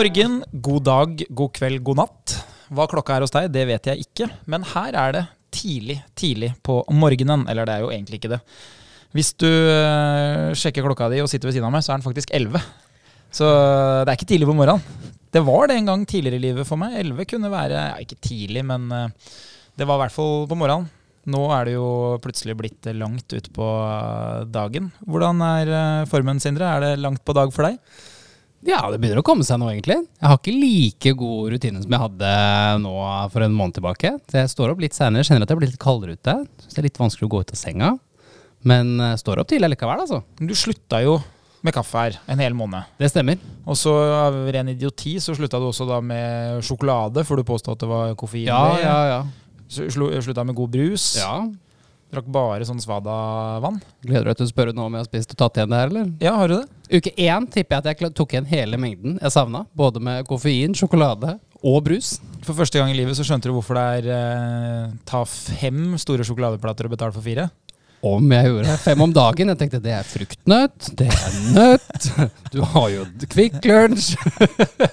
Morgen, god dag, god kveld, god natt. Hva klokka er hos deg, det vet jeg ikke. Men her er det tidlig, tidlig på morgenen. Eller det er jo egentlig ikke det. Hvis du øh, sjekker klokka di og sitter ved siden av meg, så er den faktisk 11. Så det er ikke tidlig på morgenen. Det var det en gang tidligere i livet for meg. 11 kunne være ja, ikke tidlig, men øh, det var i hvert fall på morgenen. Nå er det jo plutselig blitt langt utpå dagen. Hvordan er formen, Sindre? Er det langt på dag for deg? Ja, det begynner å komme seg nå, egentlig. Jeg har ikke like god rutine som jeg hadde nå for en måned tilbake. Så jeg står opp litt seinere, kjenner at jeg blir litt kaldere ute. Så det er litt vanskelig å gå ut av senga. Men jeg står opp tidlig likevel, altså. Du slutta jo med kaffe her en hel måned. Det stemmer. Og så av ren idioti så slutta du også da med sjokolade, for du påstod at det var koffein Ja, ja, ja. Så slu- Slutta med god brus. ja. Drakk bare sånn Svada-vann. Gleder du deg til å spørre nå om jeg har spist og tatt igjen det her, eller? Ja, har du det? Uke én tipper jeg at jeg tok igjen hele mengden jeg savna. Både med koffein, sjokolade og brus. For første gang i livet så skjønte du hvorfor det er eh, ta fem store sjokoladeplater og betale for fire. Om jeg gjorde det. fem om dagen. Jeg tenkte det er fruktnøtt, det er nøtt, du har jo Kvikk Lunsj.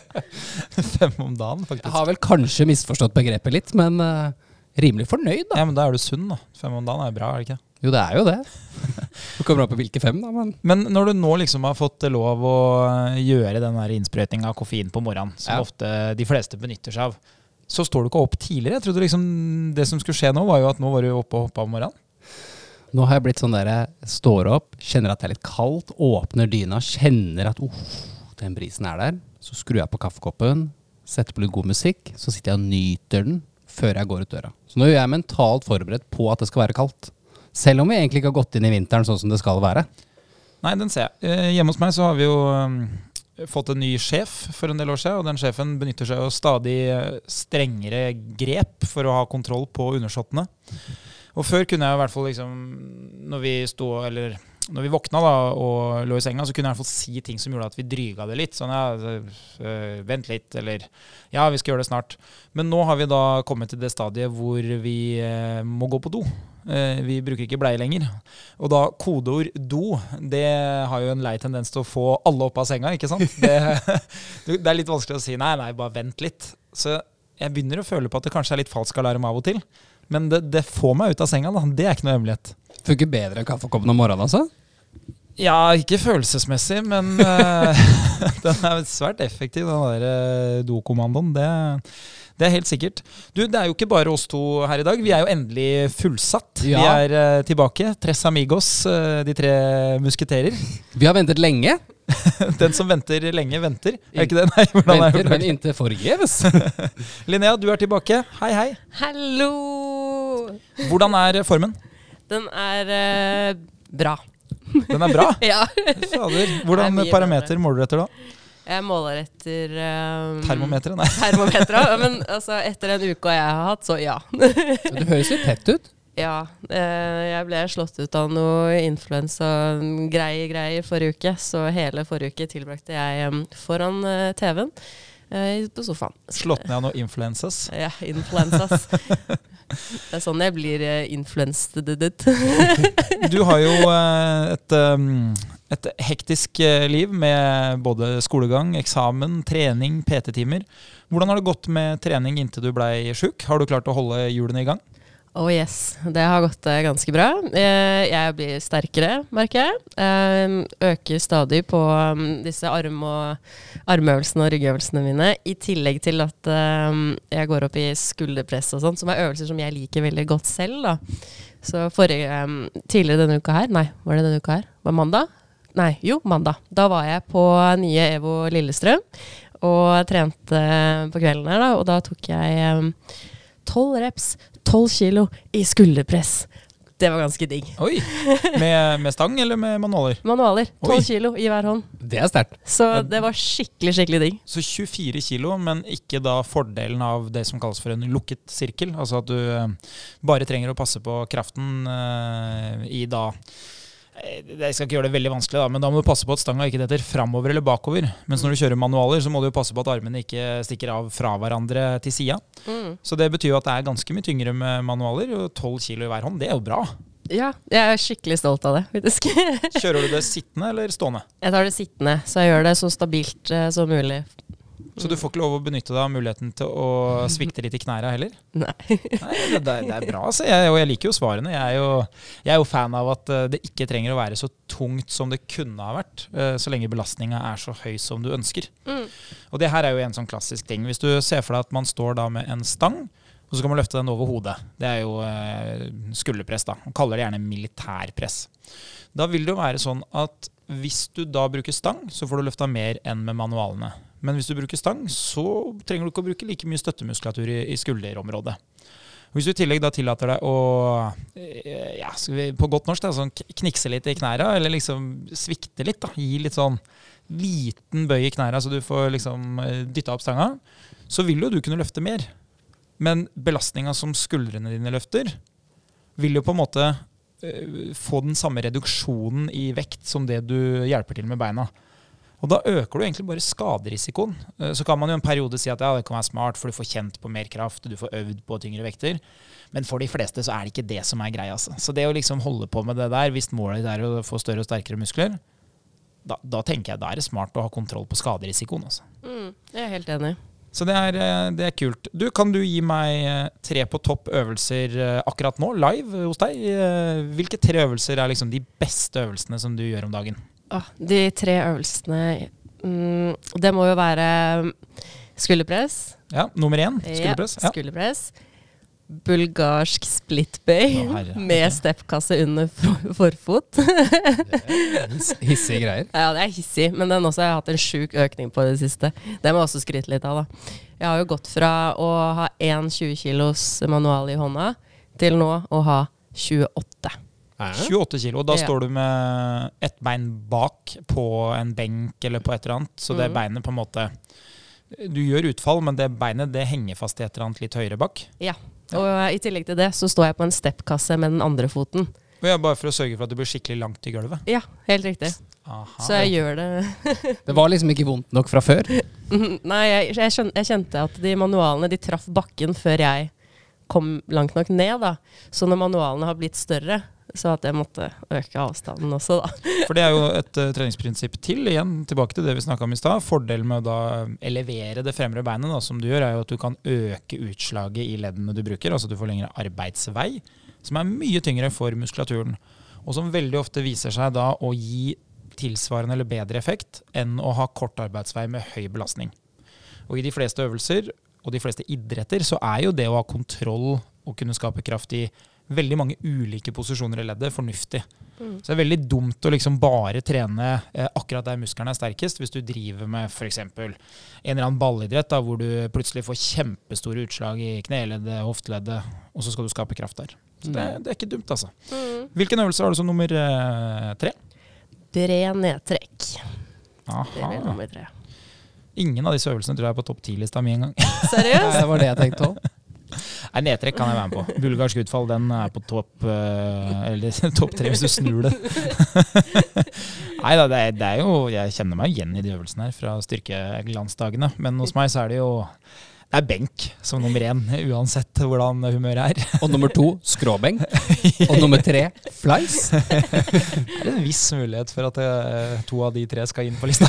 fem om dagen, faktisk. Jeg har vel kanskje misforstått begrepet litt, men eh, rimelig fornøyd, da. Ja, men da er du sunn, da. Fem om dagen er bra, er det ikke? Jo, det er jo det. Det kommer an på hvilke fem, da, men Men når du nå liksom har fått lov å eh, gjøre den innsprøytinga av koffein på morgenen, som Ja. ofte de fleste benytter seg av, så står du ikke opp tidligere. Jeg trodde liksom det som skulle skje nå, var jo at nå var du oppe og hoppa om morgenen. nå har jeg blitt sånn der jeg står opp, kjenner at det er litt kaldt, åpner dyna, kjenner at uff, den brisen er der. Så skrur jeg på kaffekoppen, setter på litt god musikk, så sitter jeg og nyter den før jeg går ut døra. Så nå er jeg mentalt forberedt på at det skal være kaldt. Selv om vi egentlig ikke har gått inn i vinteren sånn som det skal være. Nei, den ser jeg. Eh, Hjemme hos meg så har vi jo eh, fått en ny sjef for en del år siden, og den sjefen benytter seg jo stadig eh, strengere grep for å ha kontroll på undersåttene. Og før kunne jeg i hvert fall liksom Når vi sto, eller når vi våkna da, og lå i senga, så kunne jeg i hvert fall si ting som gjorde at vi dryga det litt. Sånn ja, øh, vent litt, eller ja, vi skal gjøre det snart. Men nå har vi da kommet til det stadiet hvor vi eh, må gå på do. Eh, vi bruker ikke bleie lenger. Og da kodeord do, det har jo en lei tendens til å få alle opp av senga, ikke sant? Det, det er litt vanskelig å si nei, nei, bare vent litt. Så jeg begynner å føle på at det kanskje er litt falsk alarm av og til. Men det, det får meg ut av senga, da. Det er ikke noe hemmelighet. Funker bedre enn kaffekoppen om morgenen, altså? Ja, ikke følelsesmessig, men uh, den er svært effektiv, den der eh, dokommandoen. Det, det er helt sikkert. Du, det er jo ikke bare oss to her i dag. Vi er jo endelig fullsatt. Vi er uh, tilbake. Tres amigos, uh, de tre musketerer. Vi har ventet lenge. Den som venter lenge, venter. Er ikke det? Nei, hvordan er Venter, men det? inntil forgjeves. Linnea, du er tilbake. Hei, hei. Hallo! Hvordan er formen? Den er eh, bra. Den er bra. Ja. Fader. Hvordan Det er mye parameter måler du etter da? Jeg måler etter um, Termometeret? Nei. Termometeret. Men altså, etter den uka jeg har hatt, så ja. Du høres litt tett ut. ja. eh, jeg ble slått ut av noe influensa-greier greier forrige uke, så hele forrige uke tilbrakte jeg um, foran eh, TV-en på sofaen. Slått ned av noe influensas? Ja, influensas. Det er sånn jeg blir uh, influensed. Du har jo eh, et, um, et hektisk eh, liv med både skolegang, eksamen, trening, PT-timer. Hvordan har det gått med trening inntil du blei sjuk? Har du klart å holde hjulene i gang? Oh yes, det har gått eh, ganske bra. Eh, Jeg blir sterkere, merker jeg. Eh, Øker stadig på um, disse arm og, armøvelsene og ryggøvelsene mine. I tillegg til at um, jeg går opp i skulderpress og sånn, som er øvelser som jeg liker veldig godt selv. da. Så forrige, um, tidligere denne uka her, nei, var det denne uka her? Var det mandag? Nei, jo, mandag. Da var jeg på nye EVO Lillestrøm og trente på kvelden her, da, og da tok jeg tolv reps, tolv kilo i skulderpress. Det var ganske digg. Oi! Med, med stang eller med manualer? Manualer. Tolv kilo i hver hånd. Det er sterkt. Så det var skikkelig, skikkelig digg. Så 24 kilo, men ikke da fordelen av det som kalles for en lukket sirkel. Altså at du eh, bare trenger å passe på kraften eh, i da Jeg skal ikke gjøre det veldig vanskelig, da, men da må du passe på at stanga ikke detter framover eller bakover. Mens når du kjører manualer, så må du jo passe på at armene ikke stikker av fra hverandre til sida. Mm. Så det betyr jo at det er ganske mye tyngre med manualer. Og 12 kilo i hver hånd, det er jo bra. Ja, jeg er skikkelig stolt av det, faktisk. Kjører du det sittende eller stående? Jeg tar det sittende, så jeg gjør det så stabilt uh, som mulig. Så du får ikke lov å benytte deg av muligheten til å svikte litt i knærne heller? Nei. Nei, det, det, er- bra, altså. Jeg, og jeg liker jo svarene. Jeg er jo, jeg er jo fan av at eh, det ikke trenger å være så tungt som det kunne ha vært, eh, så lenge belastninga er så høy som du ønsker. Mm. Og det her er jo en sånn klassisk ting. Hvis du ser for deg at man står da med en stang, og så kan man løfte den over hodet. Det er jo eh, skulderpress, da. Man kaller det gjerne militærpress. Da vil det jo være sånn at hvis du da bruker stang, så får du løfta mer enn med manualene. Men hvis du bruker stang, så trenger du ikke å bruke like mye støttemuskulatur i, i skulderområdet. Hvis du i tillegg da tillater deg å eh, ja, vi, på godt norsk da, sånn knikse litt i knæra, eller liksom svikte litt, da, gi litt sånn liten bøy i knæra så du får liksom eh, dytta opp stanga, så vil jo du kunne løfte mer. Men belastninga som skuldrene dine løfter, vil jo på en måte eh, få den samme reduksjonen i vekt som det du hjelper til med beina. Og da øker du egentlig bare skaderisikoen. Eh, Så kan man jo en periode si at ja, det kan være smart, for du får kjent på mer kraft, du får øvd på tyngre vekter. Men for de fleste så er det ikke det som er greia. Altså. Så det å liksom holde på med det der, hvis målet ditt er å få større og sterkere muskler, da, da tenker jeg da er det smart å ha kontroll på skaderisikoen. Altså. Mm, jeg er helt enig. Så det er, eh, det er kult. Du, Kan du gi meg eh, tre på topp øvelser akkurat nå, live hos deg? Hvilke tre øvelser er liksom de beste øvelsene som du gjør om dagen? Åh, de tre øvelsene mm, Det må jo være skulderpress. Ja, Nummer én, skulderpress. Ja, skulderpress. Bulgarsk splitbøy Å, herre. med steppkasse under for forfot. Hiss- Hissige greier. Ja, det er hissig, men den også har jeg hatt en sjuk økning på i det siste. Det må jeg også skryte litt av, da. Jeg har jo gått fra å ha én 20 kilos manual i hånda, til nå å ha 28. 28 kilo. Da Ja. står du med ett bein bak på en benk eller på et eller annet. Så det Mhm. beinet på en måte Du gjør utfall, men det beinet det henger fast i et eller annet litt høyere bak. Ja. Og i tillegg til det så står jeg på en steppkasse med den andre foten. Ja, bare for å sørge for at det blir skikkelig langt i gulvet. Ja, helt riktig. Aha. Så jeg gjør det Det var liksom ikke vondt nok fra før. Nei, jeg, jeg, skjønte, jeg kjente at de manualene de traff bakken før jeg kom langt nok ned. da. Så når manualene har blitt større, så at jeg måtte øke avstanden også, da. For det er jo et uh, treningsprinsipp til. Igjen tilbake til det vi snakka om i stad. Fordelen med å da elevere det fremre beinet, da, som du gjør, er jo at du kan øke utslaget i leddene du bruker. Altså du får lengre arbeidsvei, som er mye tyngre for muskulaturen. Og som veldig ofte viser seg da å gi tilsvarende eller bedre effekt enn å ha kort arbeidsvei med høy belastning. Og i de fleste øvelser og de fleste idretter så er jo det å ha kontroll og kunne skape kraft i veldig mange ulike posisjoner i leddet fornuftig. Så det er veldig dumt å liksom bare trene eh, akkurat der musklene er sterkest, hvis du driver med f.eks. en eller annen ballidrett da, hvor du plutselig får kjempestore utslag i kneleddet, hofteleddet, og så skal du skape kraft der. Så det, det er ikke dumt, altså. Hvilken øvelse har du som nummer eh, tre? Bred nedtrekk. Det blir Aha. nummer tre. Ingen av disse øvelsene tror jeg er på topp ti-lista mi engang. Seriøst? det var det jeg tenkte òg. Nei, Nedtrekk kan jeg være med på. Bulgarsk utfall den er på topp eh, Eller topp tre hvis du snur det. Nei da, det, er- det er jo Jeg kjenner meg igjen i de øvelsene her fra styrkeglansdagene. Men hos meg så er det jo det er benk som nummer én, uansett hvordan humøret er. Og nummer to skråbenk. Og nummer tre flies. Det er en viss mulighet for at eh, to av de tre skal inn på lista.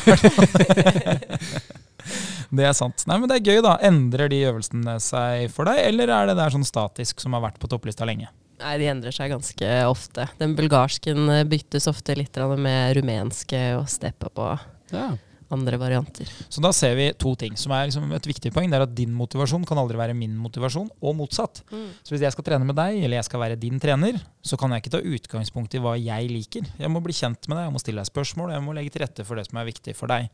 Det er sant. Nei, men det er gøy, da. Endrer de øvelsene seg for deg, eller er det der sånn statisk som har vært på topplista lenge? Nei, de endrer seg ganske ofte. Den bulgarsken eh, byttes ofte litt med rumenske og steppe på. Ja. Andre varianter. Så da ser vi to ting som er liksom et viktig poeng. Det er at din motivasjon kan aldri være min motivasjon, og motsatt. Så hvis jeg skal trene med deg, eller jeg skal være din trener, så kan jeg ikke ta utgangspunkt i hva jeg liker. Jeg må bli kjent med deg, jeg må stille deg spørsmål, jeg må legge til rette for det som er viktig for deg.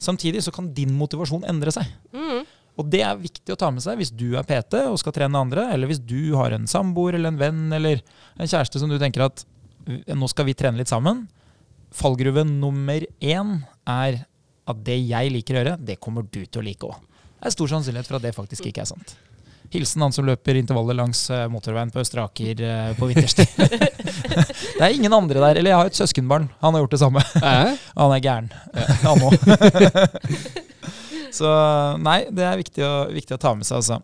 Samtidig så kan din motivasjon endre seg. Mm. Og det er viktig å ta med seg hvis du er PT og skal trene andre, eller hvis du har en samboer eller en venn eller en kjæreste som du tenker at nå skal vi trene litt sammen. Fallgruve nummer én er at det jeg liker å gjøre, det kommer du til å like òg. Det er stor sannsynlighet for at det faktisk ikke er sant. Hilsen han som løper intervallet langs eh, motorveien på Østre Aker eh, på vinterstid. det er ingen andre der. Eller jeg har et søskenbarn. Han har gjort det samme. Han er gæren. Han òg. Så nei, det er viktig å, viktig å ta med seg, altså.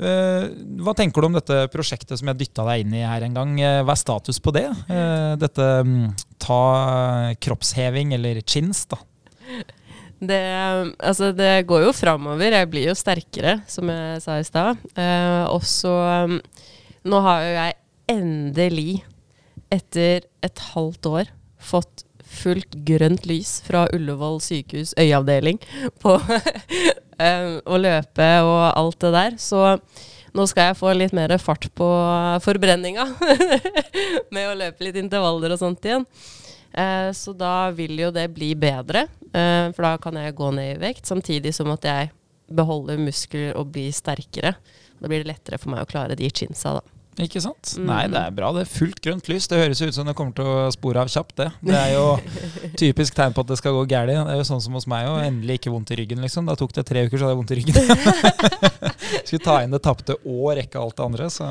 Eh, hva tenker du om dette prosjektet som jeg dytta deg inn i her en gang? Hva er status på det? Dette mm, ta kroppsheving, eller chins, da. Det, altså det går jo framover. Jeg blir jo sterkere, som jeg sa i stad. Eh, og så um, Nå har jo jeg endelig, etter et halvt år, fått fullt grønt lys fra Ullevål sykehus øyeavdeling på eh, å løpe og alt det der. Så nå skal jeg få litt mer fart på forbrenninga med å løpe litt intervaller og sånt igjen. Eh, så da vil jo det bli bedre, for da kan jeg gå ned i vekt, samtidig som at jeg beholder muskler og blir sterkere. Da blir det lettere for meg å klare de chinsa, da. Ikke sant? Mm. Nei, det er bra. Det er fullt grønt lys. Det høres ut som det kommer til å spore av kjapt, det. Det er jo typisk tegn på at det skal gå galt. Det er jo sånn som hos meg òg. Endelig ikke vondt i ryggen, liksom. Da tok det tre uker, så hadde jeg vondt i ryggen. Skulle ta inn det tapte og rekke alt det andre, så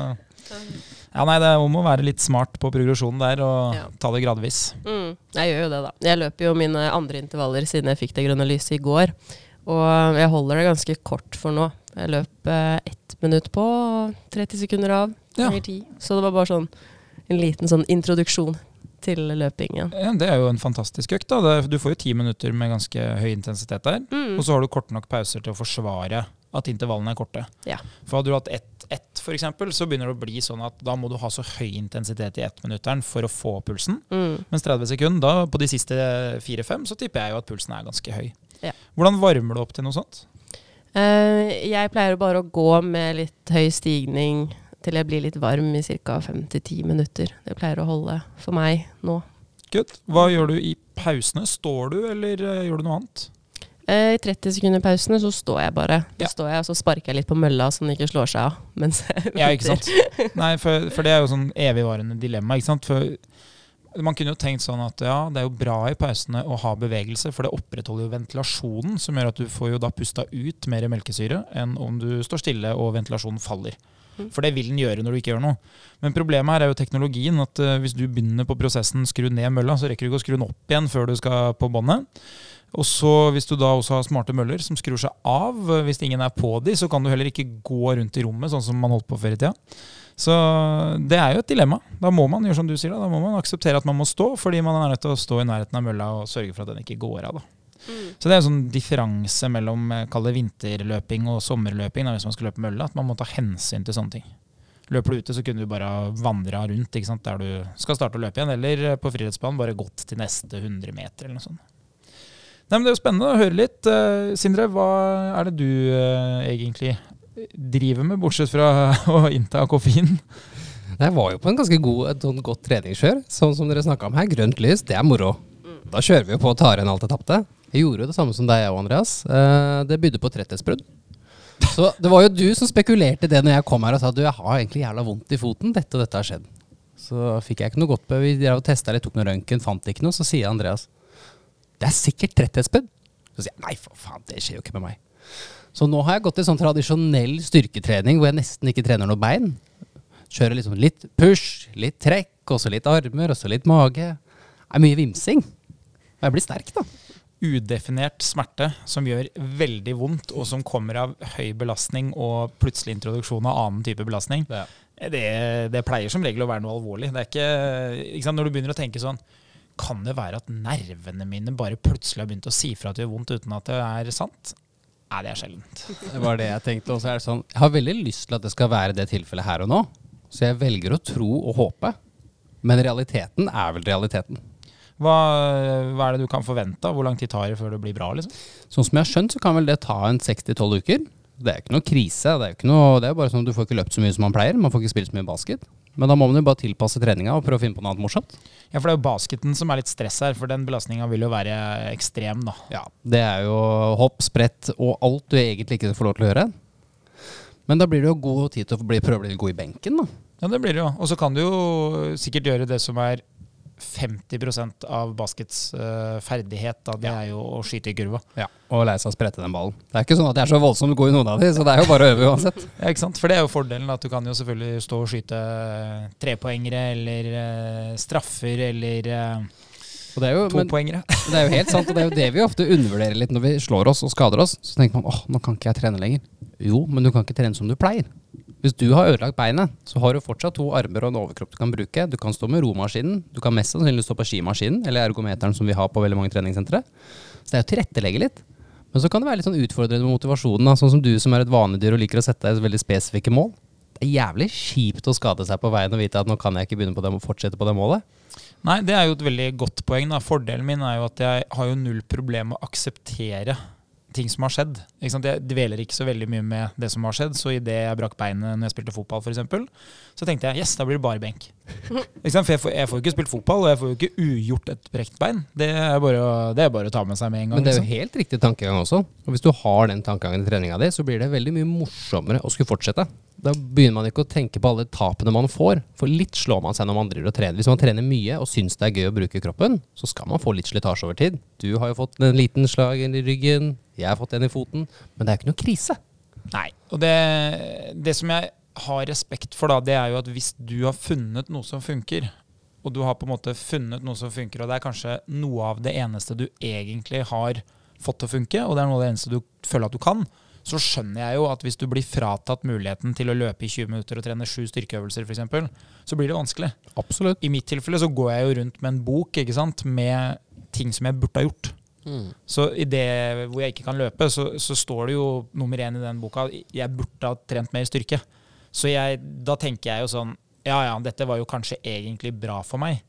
Ja, nei, det må være litt smart på progresjonen der, og Ja. ta det gradvis. Mm, jeg gjør jo det, da. Jeg løper jo mine andre intervaller siden jeg fikk det grønne lyset i går. Og jeg holder det ganske kort for nå. Jeg løp eh, ett minutt på og 30 sekunder av. Ja. Ganger 10. Så det var bare sånn en liten sånn introduksjon til løpingen. Ja, det er jo en fantastisk økt. da. Du får jo ti minutter med ganske høy intensitet der. Mm. Og så har du korte nok pauser til å forsvare at intervallene er korte. Ja. For hadde du hatt ett, for eksempel, så begynner det å bli sånn at da må du ha så høy intensitet i ettminutteren for å få pulsen. Mm. Mens 30 sekunder, da på de siste fire-fem, så tipper jeg jo at pulsen er ganske høy. Ja. Hvordan varmer du opp til noe sånt? Uh, jeg pleier bare å gå med litt høy stigning til jeg blir litt varm i ca. 5-10 minutter. Det pleier å holde for meg nå. Good. Hva gjør du i pausene? Står du, eller eh, gjør du noe annet? Eh, I 30 sekunder pausene så står jeg bare. Da Ja. står jeg, og så sparker jeg litt på mølla så den ikke slår seg av. Mens jeg Ja, ikke sant? Nei, for, for det er jo sånn evigvarende dilemma. ikke sant? For man kunne jo tenkt sånn at ja, det er jo bra i pausene å ha bevegelse, for det opprettholder jo ventilasjonen, som gjør at du får jo da pusta ut mer melkesyre enn om du står stille og ventilasjonen faller. Mm. For det vil den gjøre når du ikke gjør noe. Men problemet her er jo teknologien. at eh, Hvis du begynner på prosessen skru ned mølla, så rekker du ikke å skru den opp igjen før du skal på båndet. Og så Hvis du da også har smarte møller som skrur seg av, eh, hvis ingen er på de, så kan du heller ikke gå rundt i rommet sånn som man holdt på før i tida. Så det er jo et dilemma. Da må man gjøre som du sier da, da må man akseptere at man må stå, fordi man er nødt til å stå i nærheten av mølla og sørge for at den ikke går av. da. Mm. Så det er en sånn differanse mellom eh, det vinterløping og sommerløping da, hvis man skal løpe mølle, at man må ta hensyn til sånne ting. Løper du ute, så kunne du bare vandra rundt der du skal starte å løpe igjen, eller eh, på friidrettsbanen bare gått til neste 100 meter eller noe sånt. Nei, men Det er jo spennende å høre litt. Eh, Sindre, hva er det du eh, egentlig driver med, bortsett fra å innta koffein? Jeg var jo på en ganske god, et sånn godt treningskjør, sånn som dere snakka om her. Grønt lys, det er moro. Da kjører vi jo på og tar igjen alt det tapte. Jeg gjorde jo det samme som deg og Andreas. Eh, det bydde på tretthetsbrudd. Så det var jo du som spekulerte i det når jeg kom her og sa du, jeg har egentlig jævla vondt i foten. Dette og dette har skjedd. Så fikk jeg ikke noe godt på Vi testa litt, tok noe røntgen, fant ikke noe. Så sier Andreas det er sikkert tretthetsbrudd. Så sier jeg nei, for faen, det skjer jo ikke med meg. Så nå har jeg gått til sånn tradisjonell styrketrening hvor jeg nesten ikke trener noe bein. Kjører liksom litt push, litt trekk, og så litt armer, og så litt mage. Det er mye vimsing. Og jeg blir sterk, da. udefinert smerte som gjør veldig vondt, og som kommer av høy belastning og plutselig introduksjon av annen type belastning, det, det pleier som regel å være noe alvorlig. Det er ikke, ikke Når du begynner å tenke sånn Kan det være at nervene mine bare plutselig har begynt å si fra at det gjør vondt uten at det er sant? Nei, det er sjeldent. Det var det jeg tenkte. Og så er det sånn, jeg har veldig lyst til at det skal være det tilfellet her og nå. Så jeg velger å tro og håpe. Men realiteten er vel realiteten. Hva, hva er det du kan forvente? Hvor lang tid tar det før det blir bra? liksom? Sånn som jeg har skjønt, så kan vel det ta en 6-12 uker. Det er ikke noe krise. Det er, ikke noe, det er bare sånn at du får ikke løpt så mye som man pleier. Man får ikke spilt så mye basket. Men da må man jo bare tilpasse treninga og prøve å finne på noe annet morsomt. Ja, For det er jo basketen som er litt stress her, for den belastninga vil jo være ekstrem. da. Ja, Det er jo hopp, sprett og alt du egentlig ikke får lov til å gjøre. Men da blir det jo god tid til å bli, prøve å bli god i benken, da. Ja, det blir det jo. Og så kan du jo sikkert gjøre det som er 50% av baskets uh, ferdighet. Da. Det Ja. er jo å skyte i kurva. Ja, Og lære seg å sprette den ballen. Det er ikke sånn at jeg er så voldsomt god i noen av de, så det er jo bare å øve uansett. Ja, ikke sant? For det er jo fordelen. At du kan jo selvfølgelig stå og skyte trepoengere eller uh, straffer eller uh, Og det er jo, to poengere. det er jo helt sant, og det er jo det vi ofte undervurderer litt når vi slår oss og skader oss. Så tenker man åh, nå kan ikke jeg trene lenger. Jo, men du kan ikke trene som du pleier. Hvis du har ødelagt beinet, så har du fortsatt to armer og en overkropp du kan bruke. Du kan stå med romaskinen, du kan mest sannsynlig stå på skimaskinen, eller ergometeren som vi har på veldig mange treningssentre. Så det er å tilrettelegge litt. Men så kan det være litt sånn utfordrende med motivasjonen, da. sånn som du som er et vanedyr og liker å sette deg veldig spesifikke mål. Det er jævlig kjipt å skade seg på veien og vite at nå kan jeg ikke begynne på det fortsette på det målet. Nei, det er jo et veldig godt poeng. da. Fordelen min er jo at jeg har jo null problem med å akseptere ting som har skjedd. Ikke sant? Jeg dveler ikke så veldig mye med det som har skjedd. Så idet jeg brakk beinet når jeg spilte fotball, f.eks., så tenkte jeg yes, da blir det bare benk. Ikke sant? For jeg får, jeg får jo ikke spilt fotball, og jeg får jo ikke ugjort et brekt bein. Det er bare, det er bare å ta med seg med en gang. Men det er jo liksom. helt riktig tankegang også. Og hvis du har den tankegangen i treninga di, så blir det veldig mye morsommere å skulle fortsette. Da begynner man ikke å tenke på alle tapene man får, for litt slår man seg når man driver og trener. Hvis man trener mye og syns det er gøy å bruke kroppen, så skal man få litt slitasje over tid. Du har jo fått en liten slag i ryggen, jeg har fått en i foten, men det er jo ikke noe krise. Nei. Og det, det som jeg har respekt for, da, det er jo at hvis du har funnet noe som funker, og du har på en måte funnet noe som funker, og det er kanskje noe av det eneste du egentlig har fått til å funke, og det er noe av det eneste du føler at du kan, så skjønner jeg jo at hvis du blir fratatt muligheten til å løpe i 20 minutter og trene sju styrkeøvelser f.eks., så blir det vanskelig. Absolutt. I mitt tilfelle så går jeg jo rundt med en bok ikke sant, med ting som jeg burde ha gjort. Så i det hvor jeg ikke kan løpe, så, så står det jo nummer én i den boka jeg burde ha trent mer styrke. Så jeg, da tenker jeg jo sånn Ja ja, dette var jo kanskje egentlig bra for meg.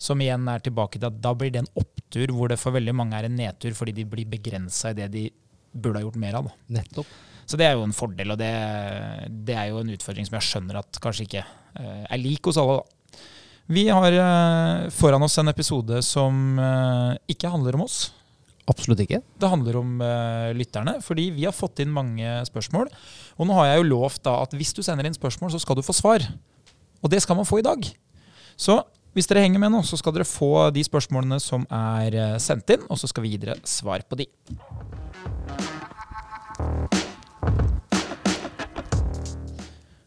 Som igjen er tilbake til at da blir det en opptur hvor det for veldig mange er en nedtur fordi de blir begrensa i det de burde ha gjort mer av. Da. Nettopp. Så det er jo en fordel, og det, det er jo en utfordring som jeg skjønner at kanskje ikke uh, er lik hos alle. da. Vi har uh, foran oss en episode som uh, ikke handler om oss. Absolutt ikke. Det handler om uh, lytterne, fordi vi har fått inn mange spørsmål. Og nå har jeg jo lovt da at hvis du sender inn spørsmål, så skal du få svar. Og det skal man få i dag. Så hvis dere henger med nå, så skal dere få de spørsmålene som er eh, sendt inn, og så skal vi gi dere svar på de.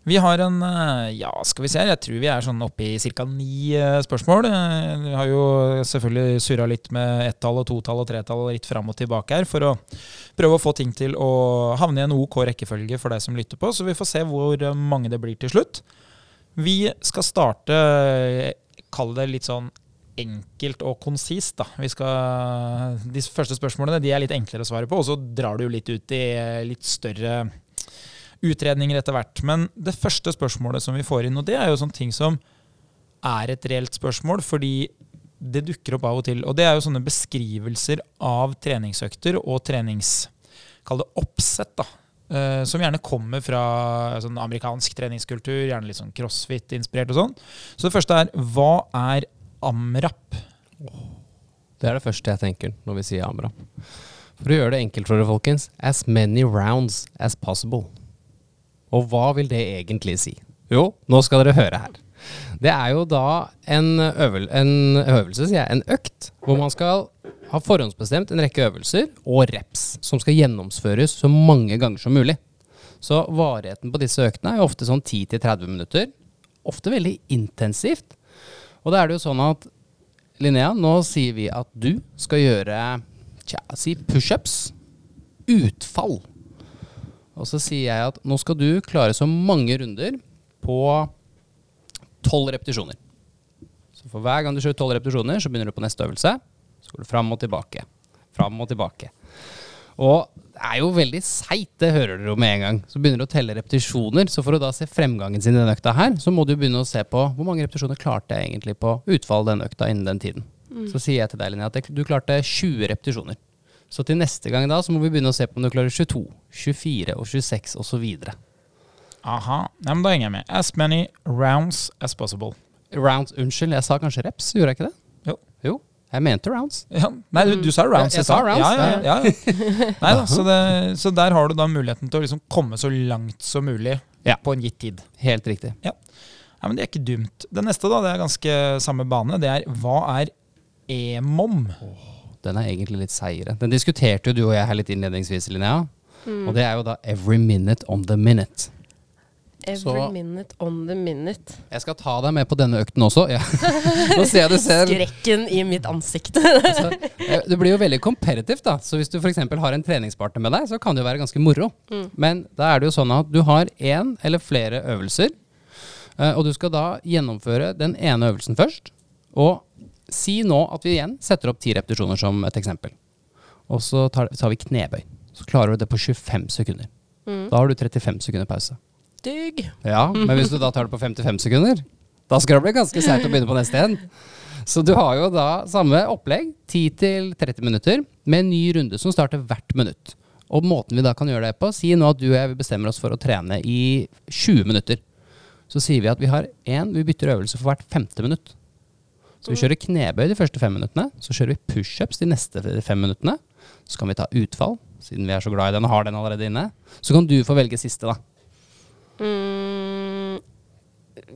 Vi har en eh, Ja, skal vi se. her. Jeg tror vi er sånn oppe i ca. ni eh, spørsmål. Eh, Vi har jo selvfølgelig surra litt med ett-tall og to-tall og tre-tall litt fram og tilbake her for å prøve å få ting til å havne i en OK rekkefølge for deg som lytter på. Så vi får se hvor mange det blir til slutt. Vi skal starte Kall det litt sånn enkelt og konsist. da. Skal, de første spørsmålene de er litt enklere å svare på, og så drar du litt ut i litt større utredninger etter hvert. Men det første spørsmålet som vi får inn, og det er jo sånne ting som er et reelt spørsmål, fordi det dukker opp av og til. Og det er jo sånne beskrivelser av treningsøkter og trenings... Kall det oppsett, da. eh, som gjerne kommer fra sånn amerikansk treningskultur, gjerne litt sånn crossfit-inspirert og sånn. Så det første er hva er amrap? Det er det første jeg tenker når vi sier AMRAP. For å gjøre det enkelt for dere, folkens. As many rounds as possible. Og hva vil det egentlig si? Jo, nå skal dere høre her. Det er jo da en, øvel, en øvelse, sier jeg, en økt, hvor man skal ha forhåndsbestemt en rekke øvelser og reps som skal gjennomføres så mange ganger som mulig. Så varigheten på disse øktene er jo ofte sånn 10-30 minutter. Ofte veldig intensivt. Og da er det jo sånn at Linnea, nå sier vi at du skal gjøre tja, si pushups. Utfall. Og så sier jeg at nå skal du klare så mange runder på tolv repetisjoner. Så for hver gang du kjører tolv repetisjoner, så begynner du på neste øvelse. Så går du fram og tilbake. Fram og tilbake. Og det er jo veldig seigt, det hører dere jo med en gang. Så begynner du å telle repetisjoner. Så for å da se fremgangen sin i den økta her, så må du begynne å se på hvor mange repetisjoner klarte jeg egentlig på utfall den økta innen den tiden. Så sier jeg til deg, Linnea, at du klarte 20 repetisjoner. Så til neste gang da, så må vi begynne å se på om du klarer 22, 24 og 26 osv. Aha. Ja, men da henger jeg med. As many rounds as possible. Rounds, unnskyld, jeg sa kanskje reps, gjorde jeg ikke det? Jo. Jo, jeg mente rounds. Ja. Nei, du, du sa rounds. Jeg, jeg sa rounds, Ja, ja. Nei, da, så, det, så der har du da muligheten til å liksom komme så langt som mulig Ja. på en gitt tid. Helt riktig. Ja, men Det er ikke dumt. Det neste da, det er ganske samme bane. Det er hva er EMOM? Den er egentlig litt seigere. Den diskuterte jo du og jeg her litt innledningsvis, Linnea. Og det er jo da every minute on the minute. Every Så- minute on the minute. Jeg skal ta deg med på denne økten også. Ja. Nå ser jeg du ser Skrekken i mitt ansikt. altså, eh, Det blir jo veldig komperativt, da. Så hvis du f.eks. har en treningspartner med deg, så kan det jo være ganske moro. Mm. Men da er det jo sånn at du har én eller flere øvelser, eh, og du skal da gjennomføre den ene øvelsen først. Og si nå at vi igjen setter opp ti repetisjoner som et eksempel. Og så tar, tar vi knebøy. Så klarer du det på 25 sekunder. Mm. Da har du 35 sekunder pause. Dygg. Ja, men hvis du da tar det på 55 sekunder, da skal det bli ganske seigt å begynne på neste igjen. Så du har jo da samme opplegg, 10-30 minutter, med en ny runde som starter hvert minutt. Og måten vi da kan gjøre det på, si nå at du og jeg bestemmer oss for å trene i 20 minutter. Så sier vi at vi har én, vi bytter øvelse for hvert femte minutt. Så vi kjører knebøy de første fem minuttene, så kjører vi pushups de neste fem minuttene. Så kan vi ta utfall, siden vi er så glad i den og har den allerede inne. Så kan du få velge siste, da. Mm,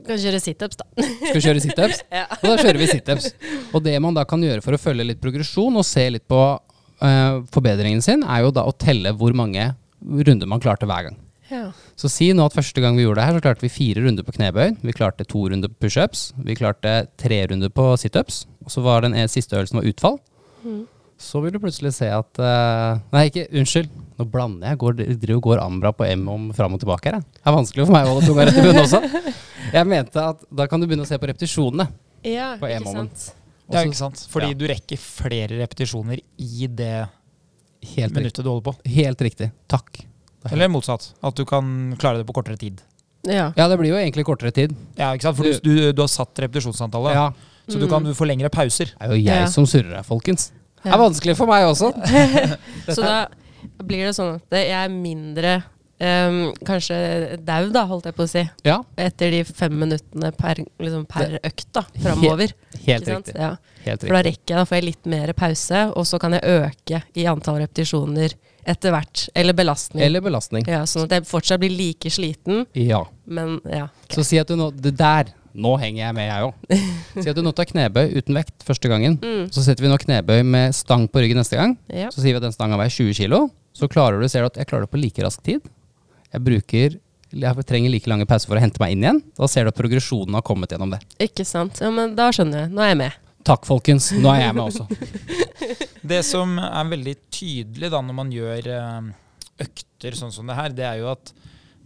kan kjøre situps, da. Skal vi kjøre situps? Ja. Og da kjører vi situps. Og det man da kan gjøre for å følge litt progresjon og se litt på uh, forbedringen sin, er jo da å telle hvor mange runder man klarte hver gang. Ja. Så si nå at første gang vi gjorde det her, så klarte vi fire runder på knebøy. Vi klarte to runder på pushups. Vi klarte tre runder på situps. Og så var den siste øvelsen var utfall. Så vil du plutselig se at uh, Nei, ikke Unnskyld. Nå blander jeg. Går, driver går Ambra på M om fram og tilbake her. jeg. Det er vanskelig for meg å holde tunga rett i bunnen også. Jeg mente at da kan du begynne å se på repetisjonene. ja, På sant. Ja, ikke sant? Fordi Ja. du rekker flere repetisjoner i det Helt riktig. minuttet du holder på. Helt riktig. Takk. Eller motsatt. At du kan klare det på kortere tid. Ja. Ja, det blir jo egentlig kortere tid. Ja, ikke sant? For du, du, du har satt repetisjonsantallet, Ja. så du kan få lengre pauser. Det er jo jeg Ja. som surrer her, folkens. Det er vanskelig for meg også. Så da blir det sånn at jeg er mindre um, kanskje dau, da, holdt jeg på å si. Ja, Etter de fem minuttene per, liksom per økt da, framover. helt helt riktig. Ja. Helt For da rekker jeg, da får jeg litt mer pause, og så kan jeg øke i antall repetisjoner etter hvert. Eller belastning. Eller belastning. Ja, sånn at jeg fortsatt blir like sliten, Ja. men ja. Så si at du nå Det der. Nå henger jeg med, jeg òg. Si at du nå tar knebøy uten vekt første gangen. Mm. Så setter vi nå knebøy med stang på ryggen neste gang. ja. Så sier vi at den stanga veier 20 kg. Så klarer du, ser du at jeg klarer det på like rask tid. Jeg bruker jeg trenger like lange pauser for å hente meg inn igjen. Da ser du at progresjonen har kommet gjennom det. Ikke sant. Ja, men da skjønner jeg. Nå er jeg med. Takk, folkens. Nå er jeg med også. Det som er veldig tydelig da når man gjør eh, økter sånn som det her, det er jo at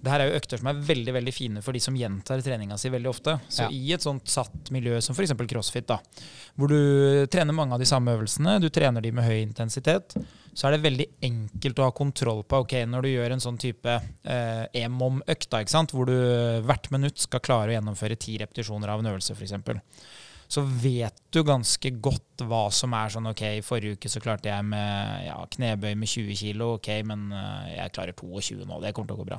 det her er jo økter som er veldig veldig fine for de som gjentar treninga si veldig ofte. Så Ja. i et sånt satt miljø som f.eks. crossfit, da, hvor du trener mange av de samme øvelsene, du trener de med høy intensitet, så er det veldig enkelt å ha kontroll på ok, når du gjør en sånn type eh, EMOM-økt, hvor du hvert minutt skal klare å gjennomføre ti repetisjoner av en øvelse, f.eks så vet du ganske godt hva som er sånn OK, i forrige uke så klarte jeg med ja, knebøy med 20 kg, OK, men eh, jeg klarer 22 nå. Det kommer til å gå bra.